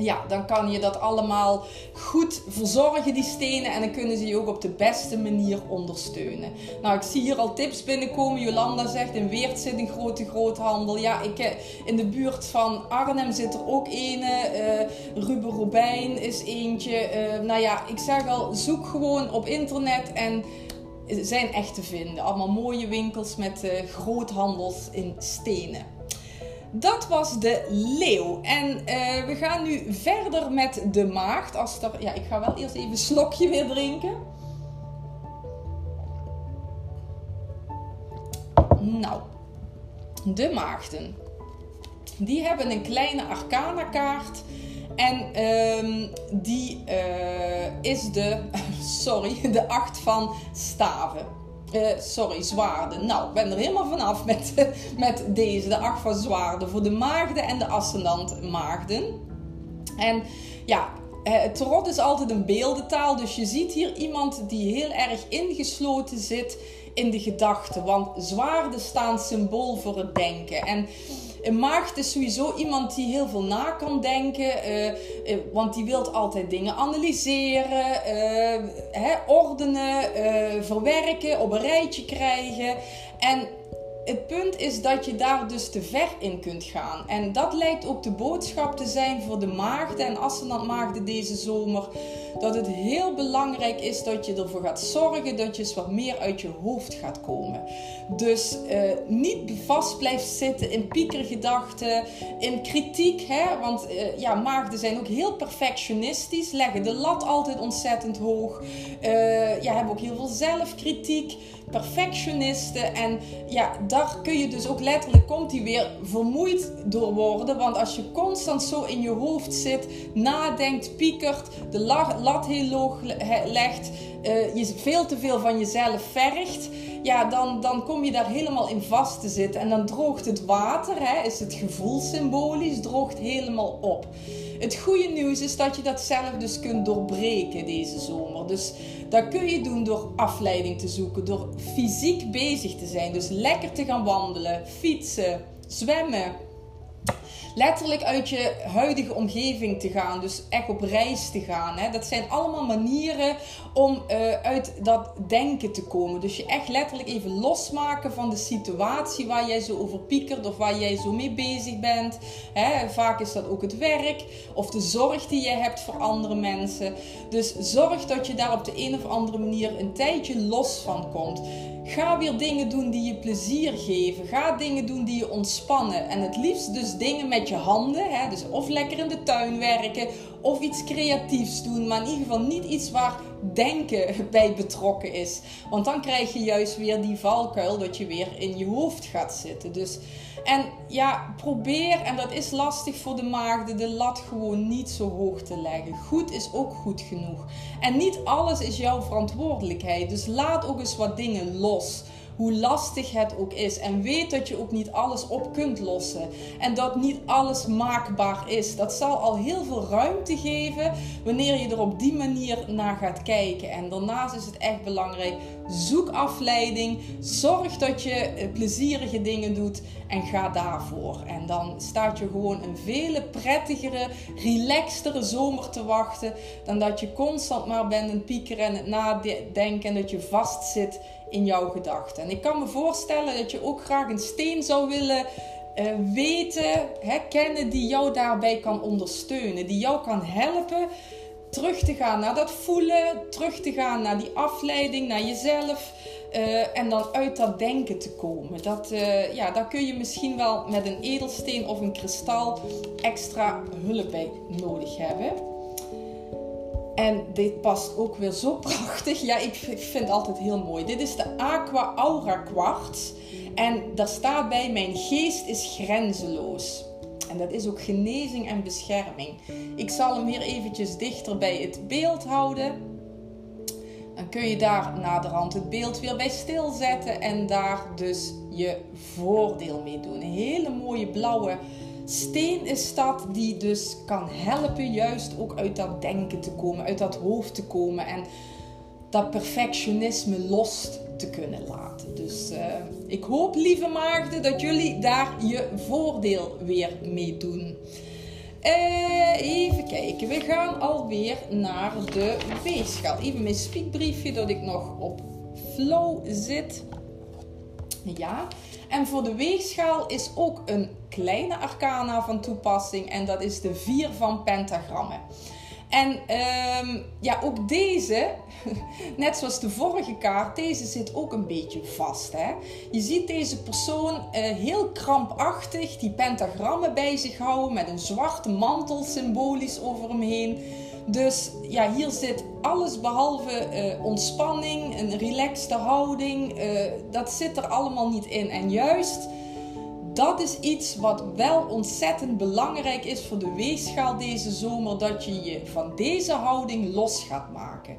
Ja, dan kan je dat allemaal goed verzorgen, die stenen. En dan kunnen ze je ook op de beste manier ondersteunen. Nou, ik zie hier al tips binnenkomen. Jolanda zegt, in Weert zit een grote groothandel. Ja, ik, eh, in de buurt van Arnhem zit er ook een. Uh, Ruben Robijn is eentje. Uh, nou ja, ik zeg al, zoek gewoon op internet en zijn echt te vinden. Allemaal mooie winkels met uh, groothandels in stenen. Dat was de leeuw. En uh, we gaan nu verder met de maagd. Als er, ja, ik ga wel eerst even een slokje weer drinken. Nou, de maagden. Die hebben een kleine arcana kaart. En um, die uh, is de, sorry, de acht van staven. Uh, sorry, zwaarden. Nou, ik ben er helemaal vanaf met, met deze, de acht van zwaarden. Voor de maagden en de ascendant maagden. En ja, het tarot is altijd een beeldentaal. Dus je ziet hier iemand die heel erg ingesloten zit in de gedachten. Want zwaarden staan symbool voor het denken. En een maagd is sowieso iemand die heel veel na kan denken, uh, uh, want die wil altijd dingen analyseren, uh, hè, ordenen, verwerken, op een rijtje krijgen. En het punt is dat je daar dus te ver in kunt gaan. En dat lijkt ook de boodschap te zijn voor de maagden en maagden deze zomer. Dat het heel belangrijk is dat je ervoor gaat zorgen dat je eens wat meer uit je hoofd gaat komen. Dus uh, niet vast blijft zitten in piekergedachten, in kritiek. Hè? Want uh, ja, maagden zijn ook heel perfectionistisch, leggen de lat altijd ontzettend hoog. Uh, ja, hebben ook heel veel zelfkritiek perfectionisten. En ja, daar kun je dus ook letterlijk, komt hij weer vermoeid door worden. Want als je constant zo in je hoofd zit, nadenkt, piekert, de lat heel hoog legt, uh, je veel te veel van jezelf vergt, ja, dan, dan kom je daar helemaal in vast te zitten. En dan droogt het water, hè, is het gevoel symbolisch, droogt helemaal op. Het goede nieuws is dat je dat zelf dus kunt doorbreken deze zomer. Dus dat kun je doen door afleiding te zoeken, door fysiek bezig te zijn. Dus lekker te gaan wandelen, fietsen, zwemmen letterlijk uit je huidige omgeving te gaan. Dus echt op reis te gaan. Hè. Dat zijn allemaal manieren om uh, uit dat denken te komen. Dus je echt letterlijk even losmaken van de situatie waar jij zo over piekert of waar jij zo mee bezig bent. Hè. Vaak is dat ook het werk of de zorg die je hebt voor andere mensen. Dus zorg dat je daar op de een of andere manier een tijdje los van komt. Ga weer dingen doen die je plezier geven. Ga dingen doen die je ontspannen. En het liefst dus dingen met je handen. Hè? Dus of lekker in de tuin werken. Of iets creatiefs doen, maar in ieder geval niet iets waar denken bij betrokken is. Want dan krijg je juist weer die valkuil dat je weer in je hoofd gaat zitten. Dus, en ja, probeer, en dat is lastig voor de maagden, de lat gewoon niet zo hoog te leggen. Goed is ook goed genoeg. En niet alles is jouw verantwoordelijkheid. Dus laat ook eens wat dingen los hoe lastig het ook is. En weet dat je ook niet alles op kunt lossen. En dat niet alles maakbaar is. Dat zal al heel veel ruimte geven wanneer je er op die manier naar gaat kijken. En daarnaast is het echt belangrijk. Zoek afleiding. Zorg dat je eh, plezierige dingen doet. En ga daarvoor. En dan staat je gewoon een vele prettigere, relaxtere zomer te wachten. Dan dat je constant maar bent een piekeren en het nadenken. En dat je vastzit in jouw gedachten. En ik kan me voorstellen dat je ook graag een steen zou willen uh, weten, hè, kennen die jou daarbij kan ondersteunen, die jou kan helpen terug te gaan naar dat voelen, terug te gaan naar die afleiding, naar jezelf. Uh, en dan uit dat denken te komen. Dat, uh, ja, daar kun je misschien wel met een edelsteen of een kristal extra hulp bij nodig hebben. En dit past ook weer zo prachtig. Ja, ik vind het altijd heel mooi. Dit is de Aqua Aura Quartz. En daar staat bij: Mijn geest is grenzeloos. En dat is ook genezing en bescherming. Ik zal hem weer eventjes dichter bij het beeld houden. Dan kun je daar naderhand het beeld weer bij stilzetten en daar dus je voordeel mee doen. Hele mooie blauwe steen is dat die dus kan helpen juist ook uit dat denken te komen, uit dat hoofd te komen en dat perfectionisme los te kunnen laten. Dus uh, ik hoop, lieve maagden, dat jullie daar je voordeel weer mee doen. Uh, even kijken, we gaan alweer naar de weegschaal. Even mijn spiekbriefje dat ik nog op flow zit. Ja, en voor de weegschaal is ook een kleine arcana van toepassing en dat is de 4 van pentagrammen. En um, ja, ook deze, net zoals de vorige kaart, deze zit ook een beetje vast. Hè? Je ziet deze persoon uh, heel krampachtig die pentagrammen bij zich houden met een zwarte mantel symbolisch over hem heen. Dus ja, hier zit alles behalve uh, ontspanning, een relaxte houding. Uh, dat zit er allemaal niet in. En juist dat is iets wat wel ontzettend belangrijk is voor de weegschaal deze zomer. Dat je je van deze houding los gaat maken.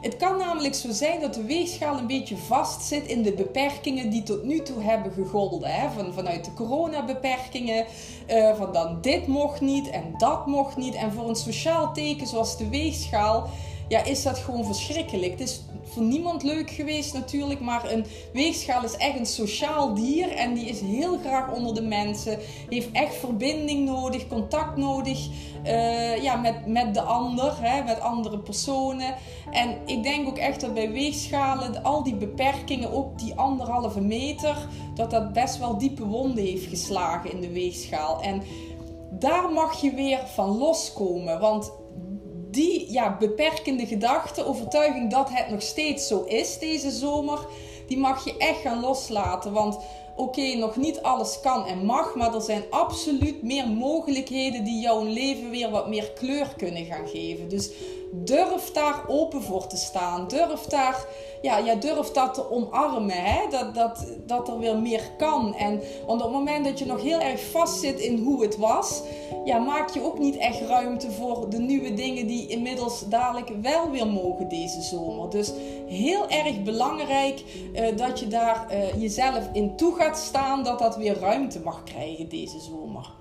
Het kan namelijk zo zijn dat de weegschaal een beetje vast zit in de beperkingen die tot nu toe hebben gegolden. Hè? Van, vanuit de coronabeperkingen, uh, van dan dit mocht niet en dat mocht niet. En voor een sociaal teken zoals de weegschaal, ja, is dat gewoon verschrikkelijk. Het voor niemand leuk geweest natuurlijk. Maar een weegschaal is echt een sociaal dier. En die is heel graag onder de mensen. Heeft echt verbinding nodig, contact nodig. Uh, ja, met, met de ander, hè, met andere personen. En ik denk ook echt dat bij weegschalen al die beperkingen, ook die anderhalve meter, dat dat best wel diepe wonden heeft geslagen in de weegschaal. En daar mag je weer van loskomen. Want die ja, beperkende gedachte, overtuiging dat het nog steeds zo is deze zomer, die mag je echt gaan loslaten. Want oké, nog niet alles kan en mag, maar er zijn absoluut meer mogelijkheden die jouw leven weer wat meer kleur kunnen gaan geven. Dus durf daar open voor te staan. Durf daar, ja, ja durf dat te omarmen. Hè? Dat, dat, dat er weer meer kan. En, want op het moment dat je nog heel erg vastzit in hoe het was, ja, maak je ook niet echt ruimte voor de nieuwe dingen die inmiddels dadelijk wel weer mogen deze zomer. Dus heel erg belangrijk uh, dat je daar uh, jezelf in toe gaat staan, dat dat weer ruimte mag krijgen deze zomer.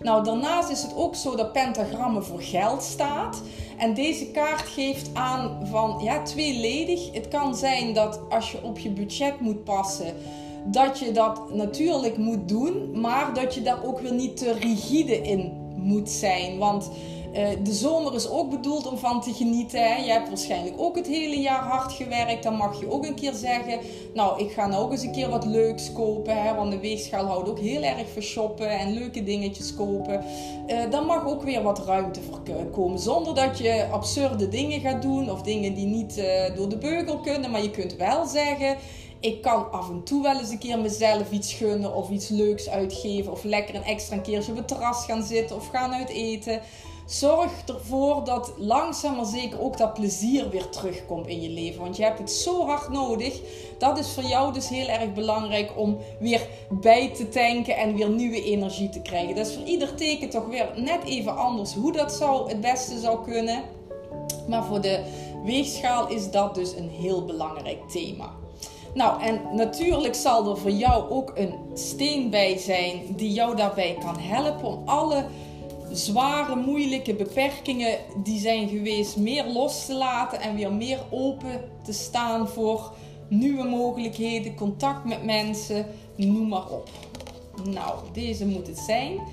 Nou, daarnaast is het ook zo dat pentagrammen voor geld staat. En deze kaart geeft aan van ja, tweeledig. Het kan zijn dat als je op je budget moet passen, dat je dat natuurlijk moet doen, maar dat je daar ook weer niet te rigide in moet zijn. Want de zomer is ook bedoeld om van te genieten. Je hebt waarschijnlijk ook het hele jaar hard gewerkt. Dan mag je ook een keer zeggen: Nou, ik ga nou ook eens een keer wat leuks kopen. Hè? Want de weegschaal houdt ook heel erg van shoppen en leuke dingetjes kopen. Uh, dan mag ook weer wat ruimte voor komen. Zonder dat je absurde dingen gaat doen of dingen die niet uh, door de beugel kunnen. Maar je kunt wel zeggen ik kan af en toe wel eens een keer mezelf iets gunnen of iets leuks uitgeven. Of lekker een extra keertje op het terras gaan zitten of gaan uit eten. Zorg ervoor dat langzaam maar zeker ook dat plezier weer terugkomt in je leven. Want je hebt het zo hard nodig. Dat is voor jou dus heel erg belangrijk om weer bij te tanken en weer nieuwe energie te krijgen. Dat is voor ieder teken toch weer net even anders hoe dat zou, het beste zou kunnen. Maar voor de weegschaal is dat dus een heel belangrijk thema. Nou, en natuurlijk zal er voor jou ook een steen bij zijn die jou daarbij kan helpen om alle zware, moeilijke beperkingen die zijn geweest meer los te laten en weer meer open te staan voor nieuwe mogelijkheden, contact met mensen, noem maar op. Nou, deze moet het zijn.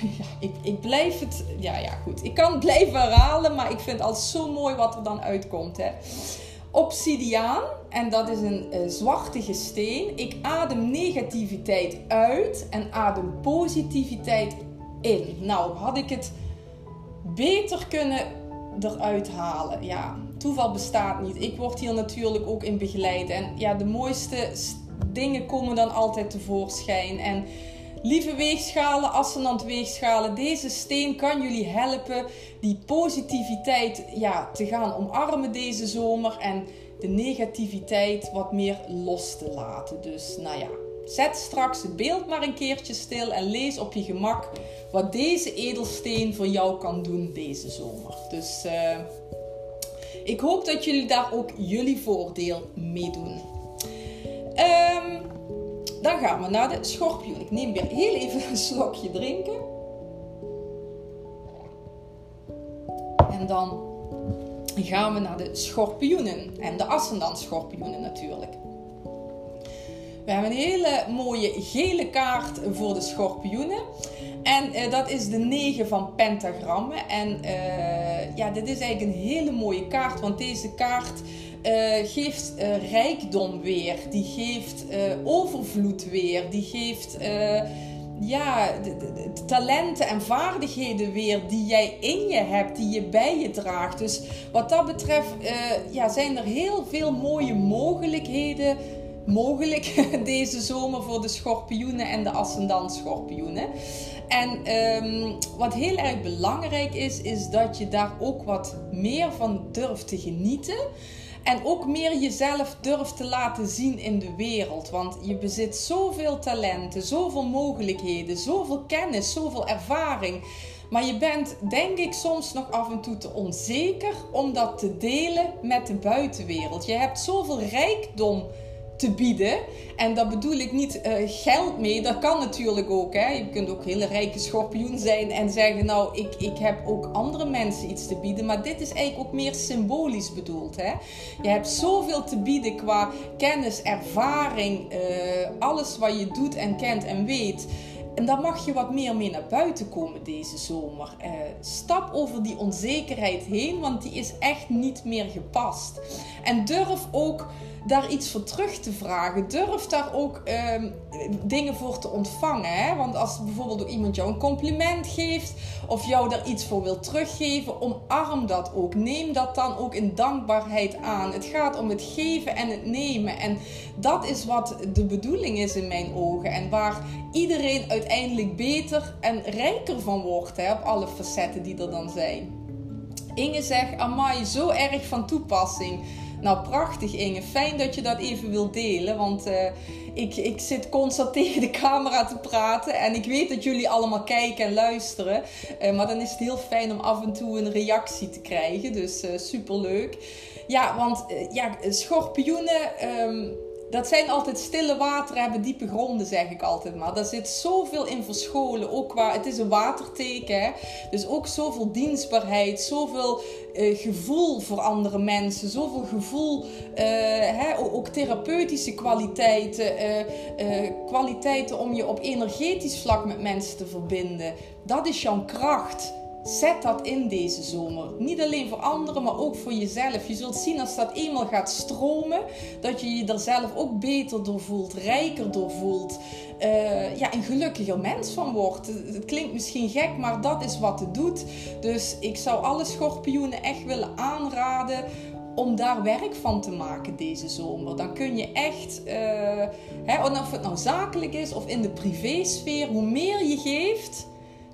Ja, ik, ik blijf het. Ja, ja, goed. Ik kan het blijven herhalen, maar ik vind het altijd zo mooi wat er dan uitkomt. Hè. Obsidiaan, en dat is een uh, zwartige steen. Ik adem negativiteit uit en adem positiviteit Nou, had ik het beter kunnen eruit halen. Ja, toeval bestaat niet. Ik word hier natuurlijk ook in begeleid. En ja, de mooiste dingen komen dan altijd tevoorschijn. En lieve weegschalen, ascendant weegschalen, deze steen kan jullie helpen die positiviteit ja, te gaan omarmen deze zomer. En de negativiteit wat meer los te laten. Dus nou ja, Zet straks het beeld maar een keertje stil en lees op je gemak wat deze edelsteen voor jou kan doen deze zomer. Dus uh, ik hoop dat jullie daar ook jullie voordeel mee doen. Um, dan gaan we naar de schorpioen. Ik neem weer heel even een slokje drinken. En dan gaan we naar de schorpioenen. En de ascendant schorpioenen natuurlijk. We hebben een hele mooie gele kaart voor de schorpioenen. En uh, dat is de 9 van pentagrammen. En uh, ja, dit is eigenlijk een hele mooie kaart. Want deze kaart uh, geeft rijkdom weer. Die geeft overvloed weer. Die geeft ja, de, talenten en vaardigheden weer die jij in je hebt, die je bij je draagt. Dus wat dat betreft ja, zijn er heel veel mooie mogelijkheden mogelijk deze zomer voor de schorpioenen en de ascendant schorpioenen. En um, wat heel erg belangrijk is, is dat je daar ook wat meer van durft te genieten. En ook meer jezelf durft te laten zien in de wereld. Want je bezit zoveel talenten, zoveel mogelijkheden, zoveel kennis, zoveel ervaring. Maar je bent, denk ik, soms nog af en toe te onzeker om dat te delen met de buitenwereld. Je hebt zoveel rijkdom te bieden. En dat bedoel ik niet uh, geld mee, dat kan natuurlijk ook. Hè. Je kunt ook hele rijke schorpioen zijn en zeggen: Nou, ik, ik heb ook andere mensen iets te bieden. Maar dit is eigenlijk ook meer symbolisch bedoeld. Hè. Je hebt zoveel te bieden qua kennis, ervaring, uh, alles wat je doet en kent en weet. En dan mag je wat meer mee naar buiten komen deze zomer. Uh, stap over die onzekerheid heen, want die is echt niet meer gepast. En durf ook daar iets voor terug te vragen. Durf daar ook um, dingen voor te ontvangen. Hè? Want als bijvoorbeeld iemand jou een compliment geeft of jou daar iets voor wil teruggeven, omarm dat ook. Neem dat dan ook in dankbaarheid aan. Het gaat om het geven en het nemen. En dat is wat de bedoeling is in mijn ogen. En waar iedereen uiteindelijk beter en rijker van wordt hè, op alle facetten die er dan zijn. Inge zegt, amai, zo erg van toepassing. Nou, prachtig Inge. Fijn dat je dat even wilt delen. Want uh, ik, ik zit constant tegen de camera te praten. En ik weet dat jullie allemaal kijken en luisteren. Uh, maar dan is het heel fijn om af en toe een reactie te krijgen. Dus uh, superleuk. Ja, want ja, schorpioenen... Um, dat zijn altijd stille wateren, hebben diepe gronden, zeg ik altijd maar. Daar zit zoveel in verscholen. Ook qua, het is een waterteken. Hè? Dus ook zoveel dienstbaarheid, zoveel uh, gevoel voor andere mensen. Zoveel gevoel, uh, hè? ook therapeutische kwaliteiten. Uh, kwaliteiten om je op energetisch vlak met mensen te verbinden. Dat is jouw kracht. Zet dat in deze zomer. Niet alleen voor anderen, maar ook voor jezelf. Je zult zien als dat eenmaal gaat stromen, dat je je er zelf ook beter door voelt, rijker door voelt. Uh, ja, een gelukkiger mens van wordt. Het klinkt misschien gek, maar dat is wat het doet. Dus ik zou alle schorpioenen echt willen aanraden om daar werk van te maken deze zomer. Dan kun je echt, uh, hè, of het nou zakelijk is of in de privésfeer, hoe meer je geeft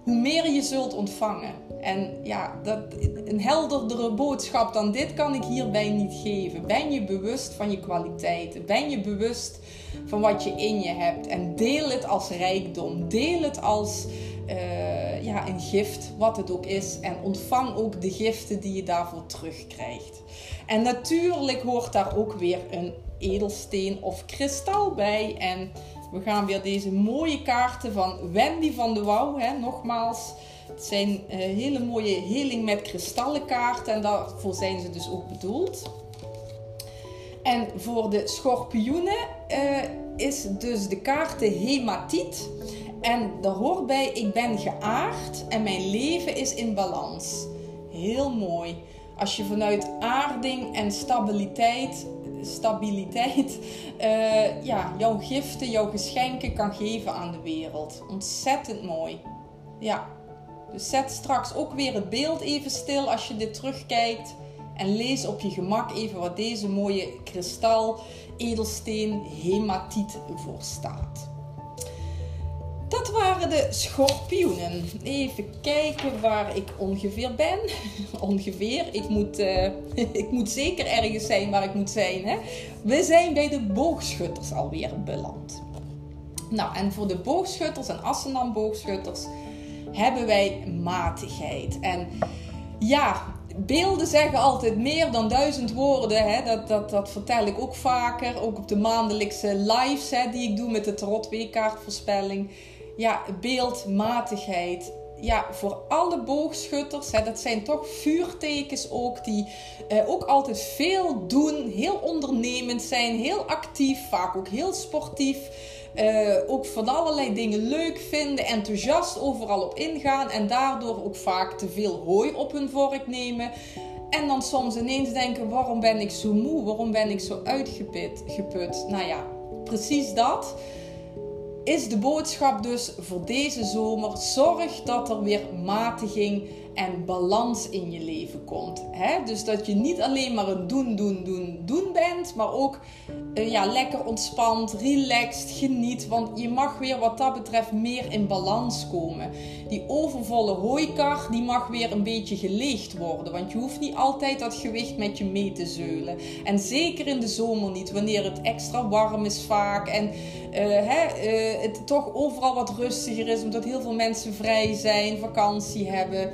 hoe meer je zult ontvangen. En ja, dat, een helderdere boodschap dan dit kan ik hierbij niet geven. Ben je bewust van je kwaliteiten? Ben je bewust van wat je in je hebt? En deel het als rijkdom. Deel het als uh, ja, een gift, wat het ook is. En ontvang ook de giften die je daarvoor terugkrijgt. En natuurlijk hoort daar ook weer een edelsteen of kristal bij. En we gaan weer deze mooie kaarten van Wendy van de Wouw, hè, nogmaals. Het zijn uh, hele mooie heling met kristallenkaarten en daarvoor zijn ze dus ook bedoeld. En voor de schorpioenen uh, is dus de kaarten hematiet. En daar hoort bij, ik ben geaard en mijn leven is in balans. Heel mooi. Als je vanuit aarding en stabiliteit, stabiliteit uh, ja, jouw giften, jouw geschenken kan geven aan de wereld. Ontzettend mooi. Ja, dus zet straks ook weer het beeld even stil als je dit terugkijkt. En lees op je gemak even wat deze mooie kristal edelsteen hematiet voor staat. Dat waren de schorpioenen. Even kijken waar ik ongeveer ben. ongeveer. Ik moet, uh, ik moet zeker ergens zijn waar ik moet zijn. Hè? We zijn bij de boogschutters alweer beland. Nou, en voor de boogschutters en Assenam boogschutters hebben wij matigheid. En ja, beelden zeggen altijd meer dan duizend woorden. Hè? Dat, dat, dat vertel ik ook vaker. Ook op de maandelijkse lives hè, die ik doe met de Tarot Weekkaartvoorspelling. Ja, beeldmatigheid. Ja, voor alle boogschutters, hè, dat zijn toch vuurtekens ook, die eh, ook altijd veel doen, heel ondernemend zijn, heel actief, vaak ook heel sportief. Uh, ook van allerlei dingen leuk vinden, enthousiast overal op ingaan en daardoor ook vaak te veel hooi op hun vork nemen. En dan soms ineens denken: waarom ben ik zo moe? Waarom ben ik zo uitgeput? Geput? Nou ja, precies dat is de boodschap dus voor deze zomer: zorg dat er weer matiging en balans in je leven komt. Hè? Dus dat je niet alleen maar een doen, doen, doen, doen bent, maar ook uh, ja, lekker ontspant, relaxed, geniet. Want je mag weer wat dat betreft meer in balans komen. Die overvolle hooikar, die mag weer een beetje geleegd worden. Want je hoeft niet altijd dat gewicht met je mee te zeulen. En zeker in de zomer niet, wanneer het extra warm is vaak. En uh, hè, uh, het toch overal wat rustiger is, omdat heel veel mensen vrij zijn, vakantie hebben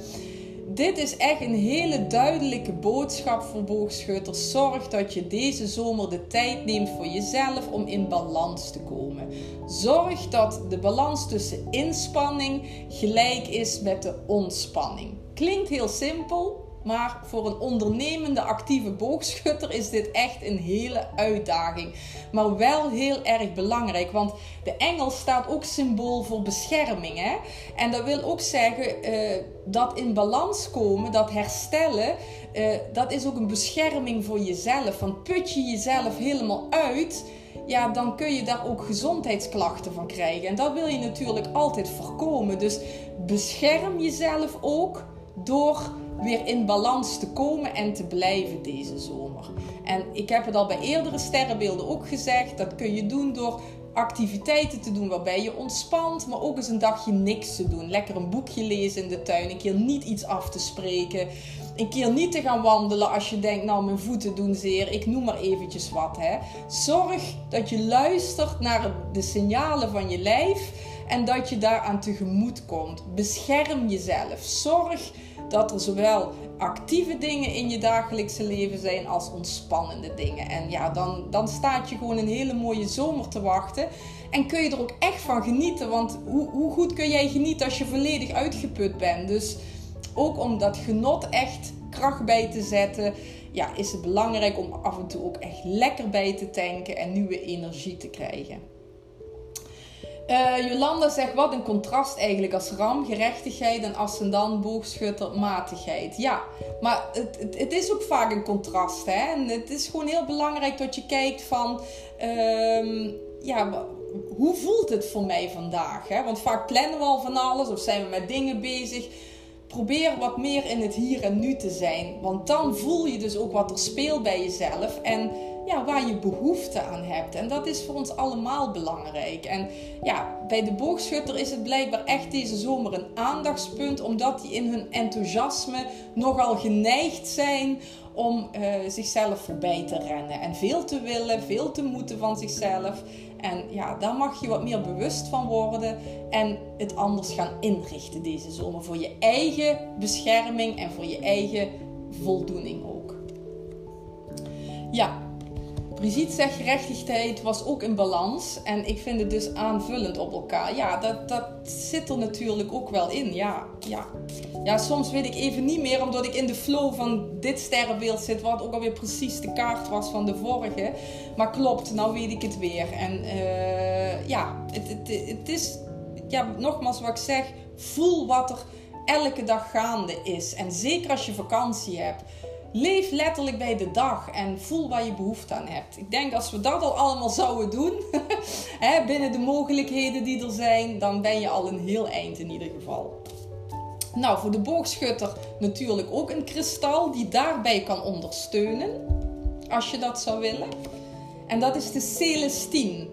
dit is echt een hele duidelijke boodschap voor boogschutters. Zorg dat je deze zomer de tijd neemt voor jezelf om in balans te komen. Zorg dat de balans tussen inspanning gelijk is met de ontspanning. Klinkt heel simpel, maar voor een ondernemende actieve boogschutter is dit echt een hele uitdaging. Maar wel heel erg belangrijk, want de engel staat ook symbool voor bescherming. Hè? En dat wil ook zeggen uh, dat in balans komen, dat herstellen, uh, dat is ook een bescherming voor jezelf. Want put je jezelf helemaal uit ja, dan kun je daar ook gezondheidsklachten van krijgen. En dat wil je natuurlijk altijd voorkomen. Dus bescherm jezelf ook door weer in balans te komen en te blijven deze zomer. En ik heb het al bij eerdere sterrenbeelden ook gezegd. Dat kun je doen door activiteiten te doen waarbij je ontspant, maar ook eens een dagje niks te doen. Lekker een boekje lezen in de tuin, een keer niet iets af te spreken, een keer niet te gaan wandelen als je denkt, nou mijn voeten doen zeer, ik noem maar eventjes wat. Hè. Zorg dat je luistert naar de signalen van je lijf en dat je daaraan tegemoet komt. Bescherm jezelf. Zorg dat er zowel actieve dingen in je dagelijkse leven zijn als ontspannende dingen. En ja, dan, dan staat je gewoon een hele mooie zomer te wachten. En kun je er ook echt van genieten. Want hoe, hoe goed kun jij genieten als je volledig uitgeput bent? Dus ook om dat genot echt kracht bij te zetten, ja, is het belangrijk om af en toe ook echt lekker bij te tanken en nieuwe energie te krijgen. Uh, Jolanda zegt wat een contrast eigenlijk als ram, gerechtigheid en ascendant, boogschutter, matigheid. Ja, maar het, het, is ook vaak een contrast. Hè? En het is gewoon heel belangrijk dat je kijkt van, um, ja, hoe voelt het voor mij vandaag? Hè? Want vaak plannen we al van alles of zijn we met dingen bezig. Probeer wat meer in het hier en nu te zijn. Want dan voel je dus ook wat er speelt bij jezelf. En ja, waar je behoefte aan hebt. En dat is voor ons allemaal belangrijk. En ja, bij de boogschutter is het blijkbaar echt deze zomer een aandachtspunt, omdat die in hun enthousiasme nogal geneigd zijn om uh, zichzelf voorbij te rennen. En veel te willen, veel te moeten van zichzelf. En ja, daar mag je wat meer bewust van worden en het anders gaan inrichten deze zomer. Voor je eigen bescherming en voor je eigen voldoening ook. Ja, Brigitte zegt gerechtigheid was ook in balans. En ik vind het dus aanvullend op elkaar. Ja, dat, dat zit er natuurlijk ook wel in. Ja, ja. ja, soms weet ik even niet meer, omdat ik in de flow van dit sterrenbeeld zit. Wat ook alweer precies de kaart was van de vorige. Maar klopt, nou weet ik het weer. En uh, ja, het, het, het is, ja, nogmaals wat ik zeg, voel wat er elke dag gaande is. En zeker als je vakantie hebt Leef letterlijk bij de dag en voel waar je behoefte aan hebt. Ik denk als we dat al allemaal zouden doen, binnen de mogelijkheden die er zijn, dan ben je al een heel eind in ieder geval. Nou, voor de boogschutter natuurlijk ook een kristal die daarbij kan ondersteunen, als je dat zou willen. En dat is de Celestine.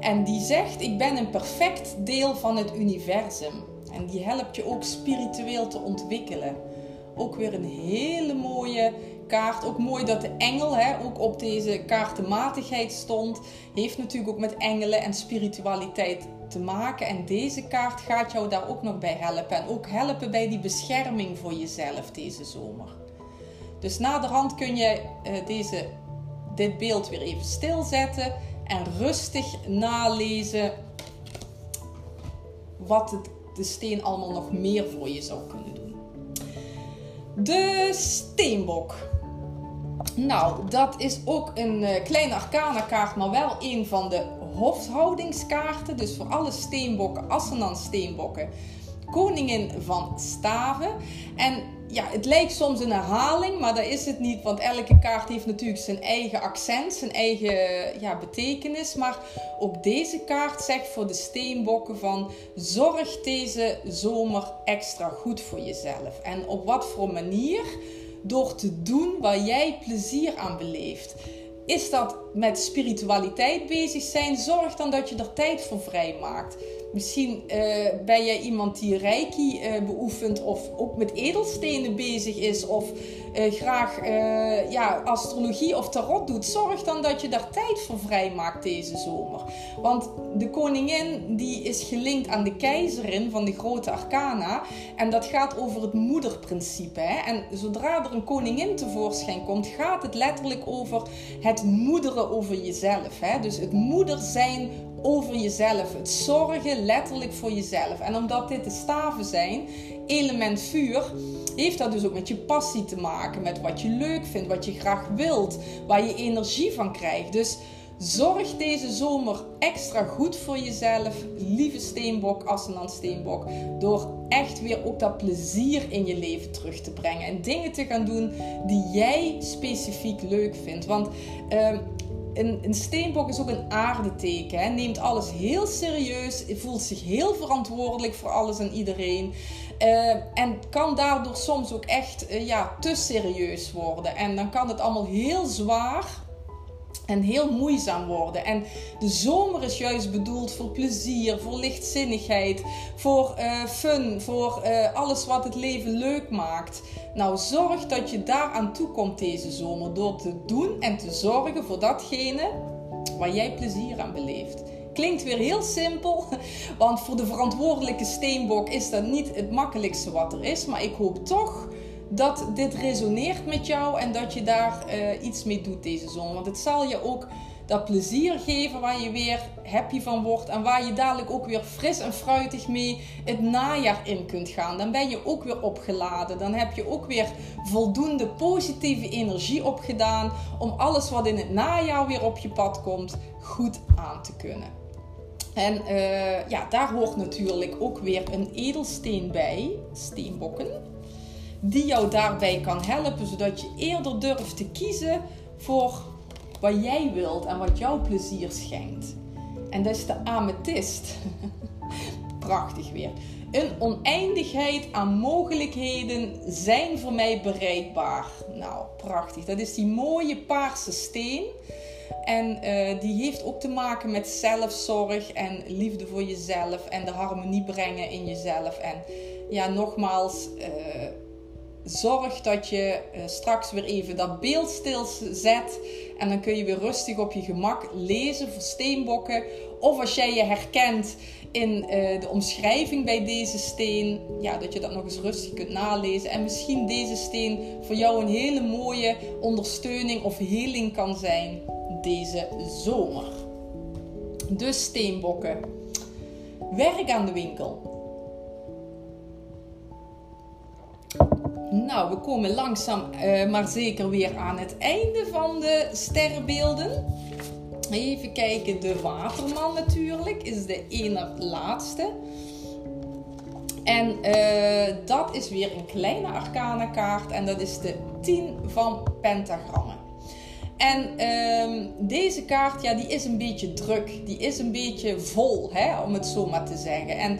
En die zegt: Ik ben een perfect deel van het universum. En die helpt je ook spiritueel te ontwikkelen ook weer een hele mooie kaart. Ook mooi dat de engel hè, ook op deze kaartenmatigheid stond. Heeft natuurlijk ook met engelen en spiritualiteit te maken. En deze kaart gaat jou daar ook nog bij helpen. En ook helpen bij die bescherming voor jezelf deze zomer. Dus naderhand kun je uh, deze, dit beeld weer even stilzetten en rustig nalezen wat de steen allemaal nog meer voor je zou kunnen doen. De steenbok. Nou, dat is ook een uh, kleine arcana kaart, maar wel een van de hofhoudingskaarten. Dus voor alle steenbokken, assenan steenbokken. Koningin van staven. En ja, het lijkt soms een herhaling, maar dat is het niet. Want elke kaart heeft natuurlijk zijn eigen accent, zijn eigen ja, betekenis. Maar ook deze kaart zegt voor de steenbokken van... zorg deze zomer extra goed voor jezelf. En op wat voor manier? Door te doen waar jij plezier aan beleeft. Is dat met spiritualiteit bezig zijn? Zorg dan dat je er tijd voor vrij maakt. Misschien uh, ben jij iemand die reiki uh, beoefent of ook met edelstenen bezig is of uh, graag ja, astrologie of tarot doet. Zorg dan dat je daar tijd voor vrijmaakt deze zomer. Want de koningin die is gelinkt aan de keizerin van de grote arcana en dat gaat over het moederprincipe. Hè? En zodra er een koningin tevoorschijn komt, gaat het letterlijk over het moederen over jezelf. Hè? Dus het moeder zijn over jezelf. Het zorgen letterlijk voor jezelf. En omdat dit de staven zijn, element vuur, heeft dat dus ook met je passie te maken. Met wat je leuk vindt, wat je graag wilt, waar je energie van krijgt. Dus zorg deze zomer extra goed voor jezelf, lieve steenbok, ascendant steenbok. Door echt weer ook dat plezier in je leven terug te brengen. En dingen te gaan doen die jij specifiek leuk vindt. Want... Uh, een, een steenbok is ook een aardeteken. Hè. Neemt alles heel serieus. Voelt zich heel verantwoordelijk voor alles en iedereen. Uh, en kan daardoor soms ook echt uh, ja, te serieus worden. En dan kan het allemaal heel zwaar en heel moeizaam worden. En de zomer is juist bedoeld voor plezier, voor lichtzinnigheid, voor uh, fun, voor uh, alles wat het leven leuk maakt. Nou, zorg dat je daar aan toe komt deze zomer door te doen en te zorgen voor datgene waar jij plezier aan beleeft. Klinkt weer heel simpel, want voor de verantwoordelijke steenbok is dat niet het makkelijkste wat er is. Maar ik hoop toch dat dit resoneert met jou en dat je daar uh, iets mee doet deze zomer. Want het zal je ook dat plezier geven waar je weer happy van wordt en waar je dadelijk ook weer fris en fruitig mee het najaar in kunt gaan. Dan ben je ook weer opgeladen. Dan heb je ook weer voldoende positieve energie opgedaan om alles wat in het najaar weer op je pad komt goed aan te kunnen. En uh, ja, daar hoort natuurlijk ook weer een edelsteen bij, steenbokken die jou daarbij kan helpen, zodat je eerder durft te kiezen voor wat jij wilt en wat jouw plezier schenkt. En dat is de amethyst. Prachtig weer. Een oneindigheid aan mogelijkheden zijn voor mij bereikbaar. Nou, prachtig. Dat is die mooie paarse steen. En uh, die heeft ook te maken met zelfzorg en liefde voor jezelf en de harmonie brengen in jezelf. En ja, nogmaals, uh, zorg dat je uh, straks weer even dat beeld stilzet. En dan kun je weer rustig op je gemak lezen voor steenbokken. Of als jij je herkent in uh, de omschrijving bij deze steen, ja, dat je dat nog eens rustig kunt nalezen. En misschien deze steen voor jou een hele mooie ondersteuning of heling kan zijn deze zomer. Dus steenbokken. Werk aan de winkel. Nou, we komen langzaam uh, maar zeker weer aan het einde van de sterrenbeelden. Even kijken, de waterman natuurlijk is de ene laatste. En uh, dat is weer een kleine arcana kaart en dat is de 10 van pentagrammen. En um, deze kaart, ja, die is een beetje druk. Die is een beetje vol, hè, om het zo maar te zeggen. En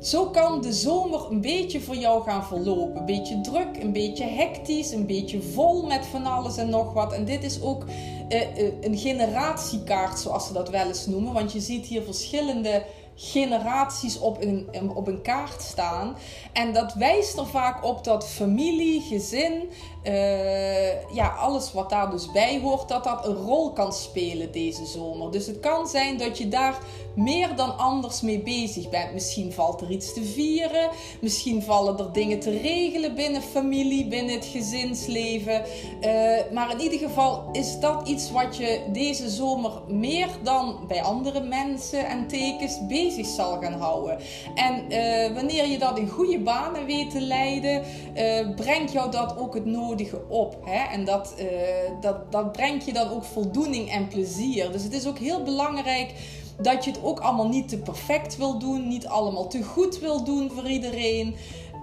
zo kan de zomer een beetje voor jou gaan verlopen. Een beetje druk, een beetje hectisch, een beetje vol met van alles en nog wat. En dit is ook uh, uh, een generatiekaart, zoals ze dat wel eens noemen. Want je ziet hier verschillende generaties op een, op een kaart staan. En dat wijst er vaak op dat familie, gezin, uh, ja, alles wat daar dus bij hoort, dat dat een rol kan spelen deze zomer. Dus het kan zijn dat je daar meer dan anders mee bezig bent. Misschien valt er iets te vieren, misschien vallen er dingen te regelen binnen familie, binnen het gezinsleven. Uh, maar in ieder geval is dat iets wat je deze zomer meer dan bij andere mensen en tekens bezig zal gaan houden. En uh, wanneer je dat in goede banen weet te leiden, brengt jou dat ook het op. Hè? En dat, uh, dat, dat brengt je dan ook voldoening en plezier. Dus het is ook heel belangrijk dat je het ook allemaal niet te perfect wil doen, niet allemaal te goed wil doen voor iedereen.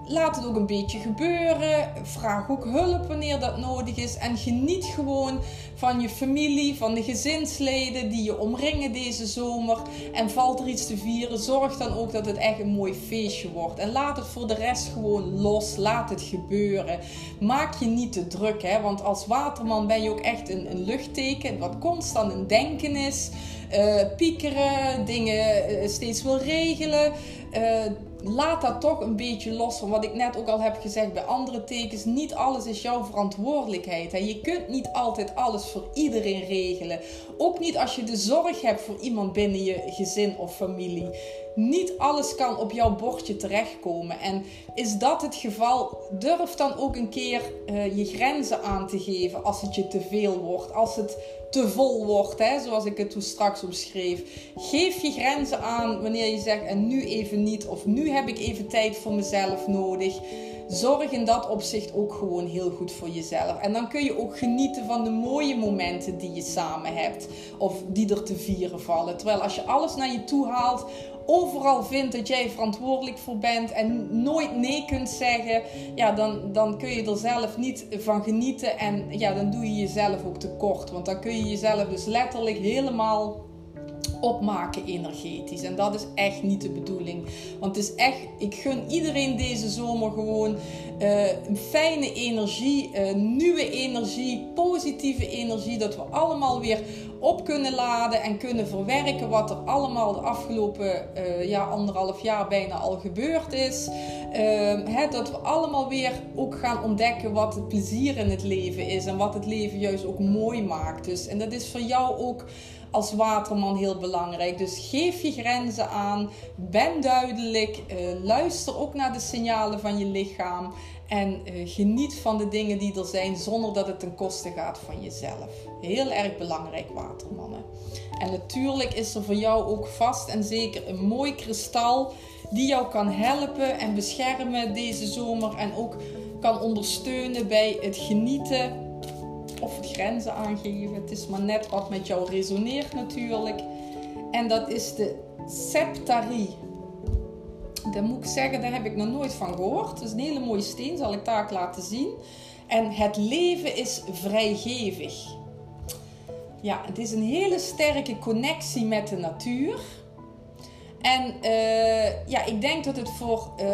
Laat het ook een beetje gebeuren. Vraag ook hulp wanneer dat nodig is. En geniet gewoon van je familie, van de gezinsleden die je omringen deze zomer. En valt er iets te vieren, zorg dan ook dat het echt een mooi feestje wordt. En laat het voor de rest gewoon los. Laat het gebeuren. Maak je niet te druk, hè? want als waterman ben je ook echt een, een luchtteken wat constant een denken is. Uh, piekeren, dingen uh, steeds wil regelen. Uh, laat dat toch een beetje los van wat ik net ook al heb gezegd bij andere tekens. Niet alles is jouw verantwoordelijkheid. Hè. Je kunt niet altijd alles voor iedereen regelen. Ook niet als je de zorg hebt voor iemand binnen je gezin of familie. Niet alles kan op jouw bordje terechtkomen. En is dat het geval, durf dan ook een keer uh, je grenzen aan te geven als het je te veel wordt. Als het te vol wordt, hè, zoals ik het toen straks omschreef. Geef je grenzen aan wanneer je zegt en nu even niet of nu heb ik even tijd voor mezelf nodig. Zorg in dat opzicht ook gewoon heel goed voor jezelf. En dan kun je ook genieten van de mooie momenten die je samen hebt of die er te vieren vallen. Terwijl als je alles naar je toe haalt, overal vindt dat jij verantwoordelijk voor bent en nooit nee kunt zeggen, ja, dan, dan kun je er zelf niet van genieten en ja, dan doe je jezelf ook tekort. Want dan kun je jezelf dus letterlijk helemaal opmaken energetisch. En dat is echt niet de bedoeling. Want het is echt, ik gun iedereen deze zomer gewoon uh, een fijne energie, uh, nieuwe energie, positieve energie. Dat we allemaal weer op kunnen laden en kunnen verwerken wat er allemaal de afgelopen uh, ja, anderhalf jaar bijna al gebeurd is. Hè, dat we allemaal weer ook gaan ontdekken wat het plezier in het leven is en wat het leven juist ook mooi maakt. Dus, en dat is voor jou ook als waterman heel belangrijk. Dus geef je grenzen aan, ben duidelijk, uh, luister ook naar de signalen van je lichaam en uh, geniet van de dingen die er zijn zonder dat het ten koste gaat van jezelf. Heel erg belangrijk, watermannen. En natuurlijk is er voor jou ook vast en zeker een mooi kristal die jou kan helpen en beschermen deze zomer en ook kan ondersteunen bij het genieten of grenzen aangeven. Het is maar net wat met jou resoneert natuurlijk. En dat is de septarie. Dat moet ik zeggen, daar heb ik nog nooit van gehoord. Het is een hele mooie steen, zal ik taak laten zien. En het leven is vrijgevig. Ja, het is een hele sterke connectie met de natuur. En uh, ja, ik denk dat het voor uh,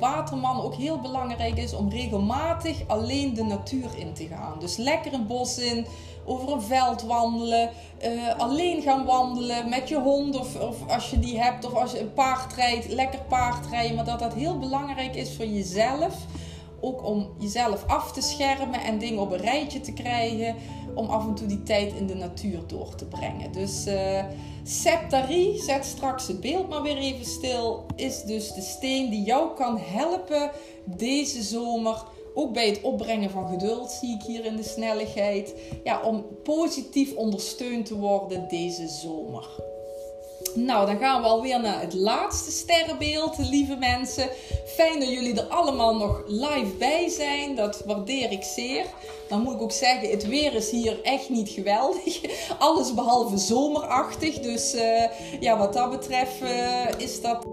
waterman ook heel belangrijk is om regelmatig alleen de natuur in te gaan. Dus lekker een bos in, over een veld wandelen, uh, alleen gaan wandelen met je hond of, of als je die hebt of als je een paard rijdt, lekker paard rijden. Maar dat dat heel belangrijk is voor jezelf. Ook om jezelf af te schermen en dingen op een rijtje te krijgen. Om af en toe die tijd in de natuur door te brengen. Dus uh, Septari, zet straks het beeld maar weer even stil, is dus de steen die jou kan helpen deze zomer ook bij het opbrengen van geduld zie ik hier in de snelheid. Ja, om positief ondersteund te worden deze zomer. Nou, dan gaan we alweer naar het laatste sterrenbeeld, lieve mensen. Fijn dat jullie er allemaal nog live bij zijn. Dat waardeer ik zeer. Dan moet ik ook zeggen, het weer is hier echt niet geweldig. Alles behalve zomerachtig. Dus uh, ja, wat dat betreft uh, is dat